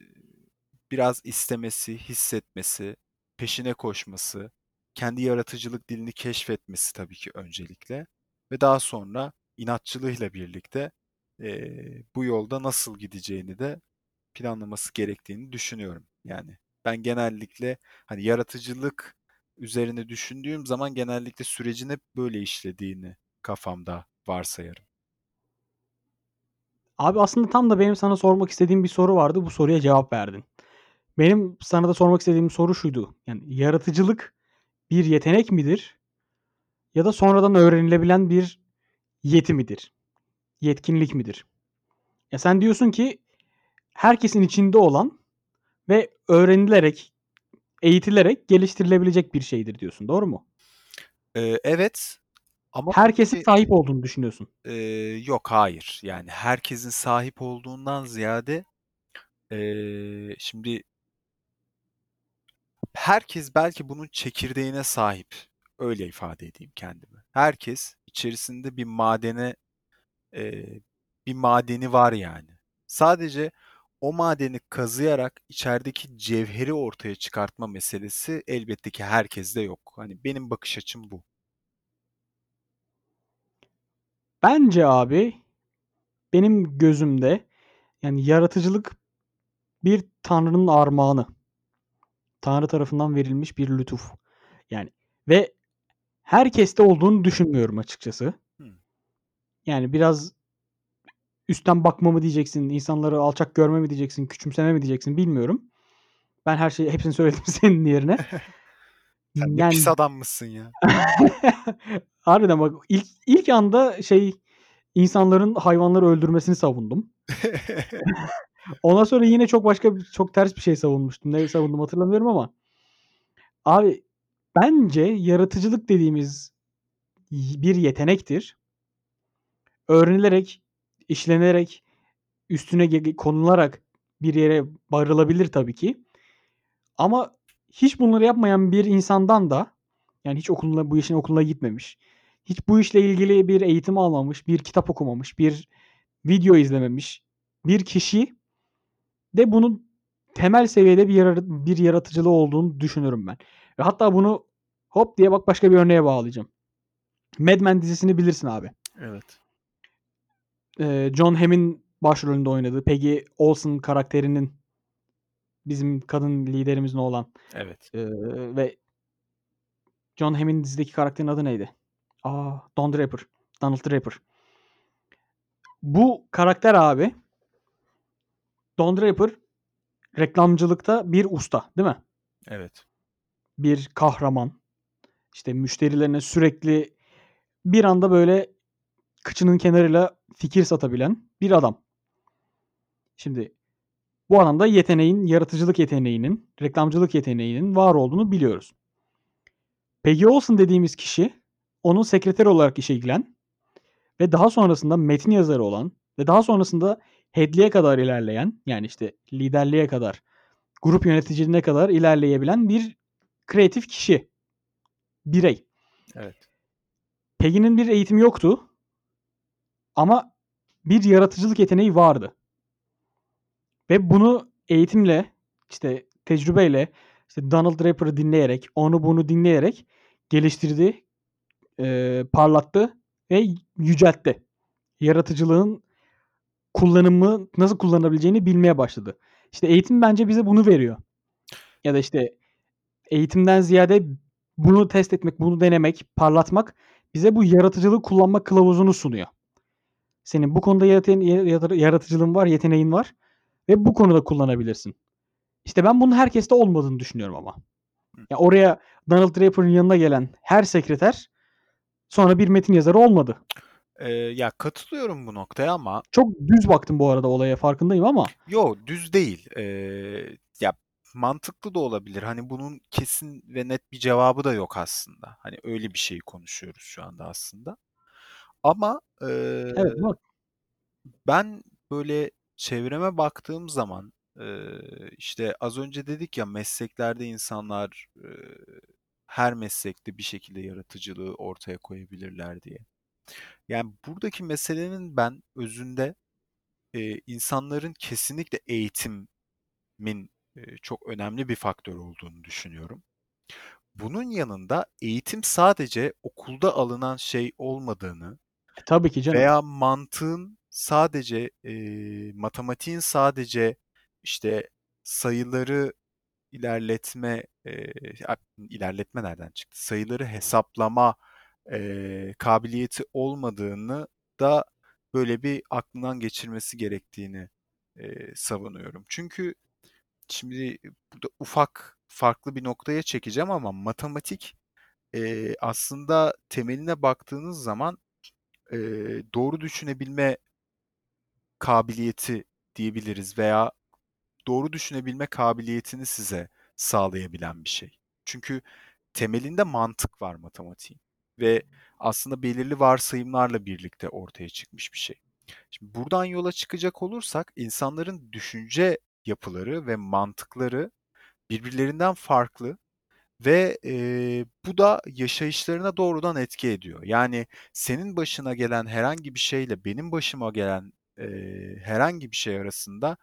biraz istemesi, hissetmesi, peşine koşması, kendi yaratıcılık dilini keşfetmesi tabii ki öncelikle ve daha sonra inatçılığıyla birlikte eee, bu yolda nasıl gideceğini de planlaması gerektiğini düşünüyorum. Yani ben genellikle hani yaratıcılık üzerine düşündüğüm zaman genellikle sürecin hep böyle işlediğini kafamda varsayarım. Abi aslında tam da benim sana sormak istediğim bir soru vardı. Bu soruya cevap verdin. Benim sana da sormak istediğim soru şuydu. Yani yaratıcılık bir yetenek midir? Ya da sonradan öğrenilebilen bir yeti midir? Yetkinlik midir? Ya sen diyorsun ki herkesin içinde olan ve öğrenilerek, eğitilerek geliştirilebilecek bir şeydir diyorsun. Doğru mu? Eee, evet ama Herkesin peki sahip olduğunu düşünüyorsun. Eee, yok, hayır. Yani herkesin sahip olduğundan ziyade, eee, şimdi herkes belki bunun çekirdeğine sahip. Öyle ifade edeyim kendimi. Herkes içerisinde bir madene, eee, bir madeni var yani. Sadece o madeni kazıyarak içerideki cevheri ortaya çıkartma meselesi elbette ki herkeste yok. Hani benim bakış açım bu. Bence abi benim gözümde yani yaratıcılık bir tanrının armağanı. Tanrı tarafından verilmiş bir lütuf. Yani ve herkeste olduğunu düşünmüyorum açıkçası. Yani biraz üstten bakma mı diyeceksin, insanları alçak görme mi diyeceksin, küçümseme mi diyeceksin bilmiyorum. Ben her şeyi hepsini söyledim senin yerine. Sen ne pis Yani adammışsın ya. harbiden bak ilk ilk anda şey insanların hayvanları öldürmesini savundum. Ondan sonra yine çok başka bir çok ters bir şey savunmuştum. Neyi savundum hatırlamıyorum ama. Abi bence yaratıcılık dediğimiz bir yetenektir. Öğrenilerek, işlenerek, üstüne konularak bir yere varılabilir tabii ki. Ama hiç bunları yapmayan bir insandan da yani hiç okuluna bu işin okuluna gitmemiş, hiç bu işle ilgili bir eğitim almamış, bir kitap okumamış, bir video izlememiş bir kişi de bunun temel seviyede bir yara bir yaratıcılığı olduğunu düşünürüm ben. Ve hatta bunu Hop diye bak başka bir örneğe bağlayacağım. Mad Men dizisini bilirsin abi. Evet. Ee, John Hamm'in başrolünde oynadığı Peggy Olsen karakterinin bizim kadın liderimizin olan Evet. ee, ve John Hamm'in dizideki karakterin adı neydi? Aa, Don Draper. Donald Draper. Bu karakter abi Don Draper reklamcılıkta bir usta değil mi? Evet. Bir kahraman. İşte müşterilerine sürekli bir anda böyle kıçının kenarıyla fikir satabilen bir adam. Şimdi bu anlamda yeteneğin, yaratıcılık yeteneğinin, reklamcılık yeteneğinin var olduğunu biliyoruz. Peggy Olson dediğimiz kişi onun sekreteri olarak işe giren ve daha sonrasında metin yazarı olan ve daha sonrasında headliğe kadar ilerleyen yani işte liderliğe kadar grup yöneticiliğine kadar ilerleyebilen bir kreatif kişi. Birey. Evet. Peggy'nin bir eğitimi yoktu. Ama bir yaratıcılık yeteneği vardı. Ve bunu eğitimle, işte tecrübeyle, işte Donald Draper'ı dinleyerek, onu bunu dinleyerek geliştirdi, e, parlattı ve yüceltti. Yaratıcılığın kullanımı nasıl kullanabileceğini bilmeye başladı. İşte eğitim bence bize bunu veriyor. Ya da işte eğitimden ziyade bunu test etmek, bunu denemek, parlatmak bize bu yaratıcılığı kullanma kılavuzunu sunuyor. Senin bu konuda yaratıcılığın var, yeteneğin var ve bu konuda kullanabilirsin. İşte ben bunun herkeste olmadığını düşünüyorum ama. Ya oraya Donald Draper'ın yanına gelen her sekreter sonra bir metin yazarı olmadı. Ee, ya katılıyorum bu noktaya ama Çok düz baktım bu arada olaya farkındayım ama yo düz değil. Ee, ya mantıklı da olabilir. Hani bunun kesin ve net bir cevabı da yok aslında. Hani öyle bir şeyi konuşuyoruz şu anda aslında. Ama ee, evet bak ben böyle çevreme baktığım zaman ee, işte az önce dedik ya mesleklerde insanlar ee, her meslekte bir şekilde yaratıcılığı ortaya koyabilirler diye. Yani buradaki meselenin ben özünde e, insanların kesinlikle eğitimin e, çok önemli bir faktör olduğunu düşünüyorum. Bunun yanında eğitim sadece okulda alınan şey olmadığını e, tabii ki canım. veya mantığın sadece e, matematiğin sadece işte sayıları ilerletme e, ilerletme nereden çıktı? Sayıları hesaplama e, kabiliyeti olmadığını da böyle bir aklından geçirmesi gerektiğini e, savunuyorum. Çünkü şimdi burada ufak farklı bir noktaya çekeceğim ama matematik e, aslında temeline baktığınız zaman e, doğru düşünebilme kabiliyeti diyebiliriz veya doğru düşünebilme kabiliyetini size sağlayabilen bir şey. Çünkü temelinde mantık var matematiğin ve aslında belirli varsayımlarla birlikte ortaya çıkmış bir şey. Şimdi buradan yola çıkacak olursak insanların düşünce yapıları ve mantıkları birbirlerinden farklı ve e, bu da yaşayışlarına doğrudan etki ediyor. Yani senin başına gelen herhangi bir şeyle benim başıma gelen e, herhangi bir şey arasında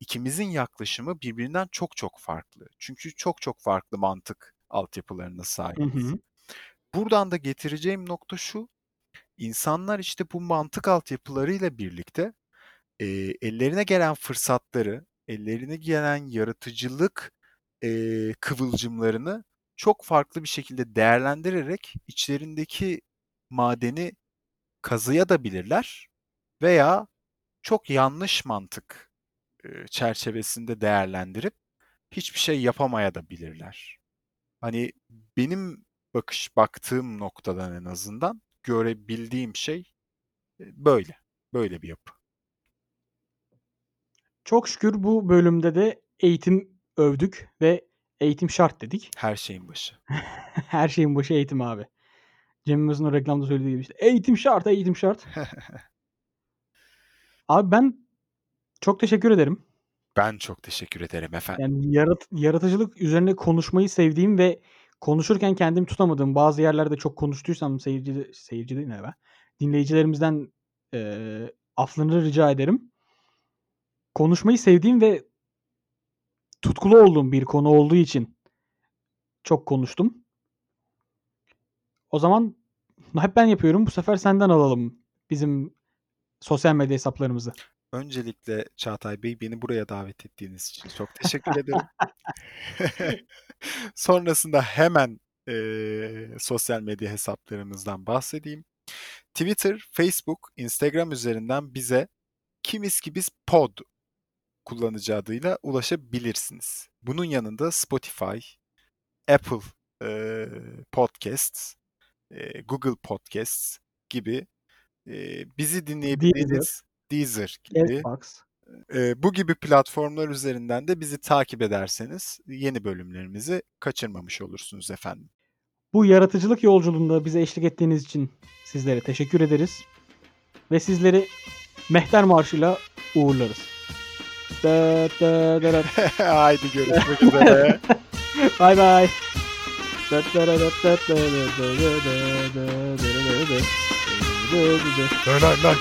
ikimizin yaklaşımı birbirinden çok çok farklı. Çünkü çok çok farklı mantık altyapılarına Hı sahibiz. hı. Buradan da getireceğim nokta şu. İnsanlar işte bu mantık altyapılarıyla birlikte e, ellerine gelen fırsatları, ellerine gelen yaratıcılık e, kıvılcımlarını çok farklı bir şekilde değerlendirerek içlerindeki madeni kazıyabilirler veya çok yanlış mantık e, çerçevesinde değerlendirip hiçbir şey yapamayabilirler. Hani benim bakış baktığım noktadan en azından görebildiğim şey e, böyle. Böyle bir yapı. Çok şükür bu bölümde de eğitim övdük ve eğitim şart dedik. Her şeyin başı. Her şeyin başı eğitim abi. Cem Yılmaz'ın o reklamda söylediği gibi işte eğitim şart, eğitim şart. Abi ben çok teşekkür ederim. Ben çok teşekkür ederim efendim. Yani yarat- yaratıcılık üzerine konuşmayı sevdiğim ve konuşurken kendimi tutamadığım bazı yerlerde çok konuştuysam seyirci seyirci değil ne? Dinleyicilerimizden eee afflarını rica ederim. Konuşmayı sevdiğim ve tutkulu olduğum bir konu olduğu için çok konuştum. O zaman hep ben yapıyorum. Bu sefer senden alalım bizim sosyal medya hesaplarımızı. Öncelikle Çağatay Bey beni buraya davet ettiğiniz için çok teşekkür ederim. Sonrasında hemen eee, sosyal medya hesaplarımızdan bahsedeyim. Twitter, Facebook, Instagram üzerinden bize Kimiz ki biz pod kullanıcı adıyla ulaşabilirsiniz. Bunun yanında Spotify, Apple eee, Podcasts, eee, Google Podcasts gibi eee, bizi dinleyebildiğiniz Deezer gibi. Xbox. E, bu gibi platformlar üzerinden de bizi takip ederseniz yeni bölümlerimizi kaçırmamış olursunuz efendim. Bu yaratıcılık yolculuğunda bize eşlik ettiğiniz için sizlere teşekkür ederiz. Ve sizleri Mehter Marşı'yla uğurlarız. Da, da, da, da. Haydi görüşmek üzere. Bay bay. Lan lan.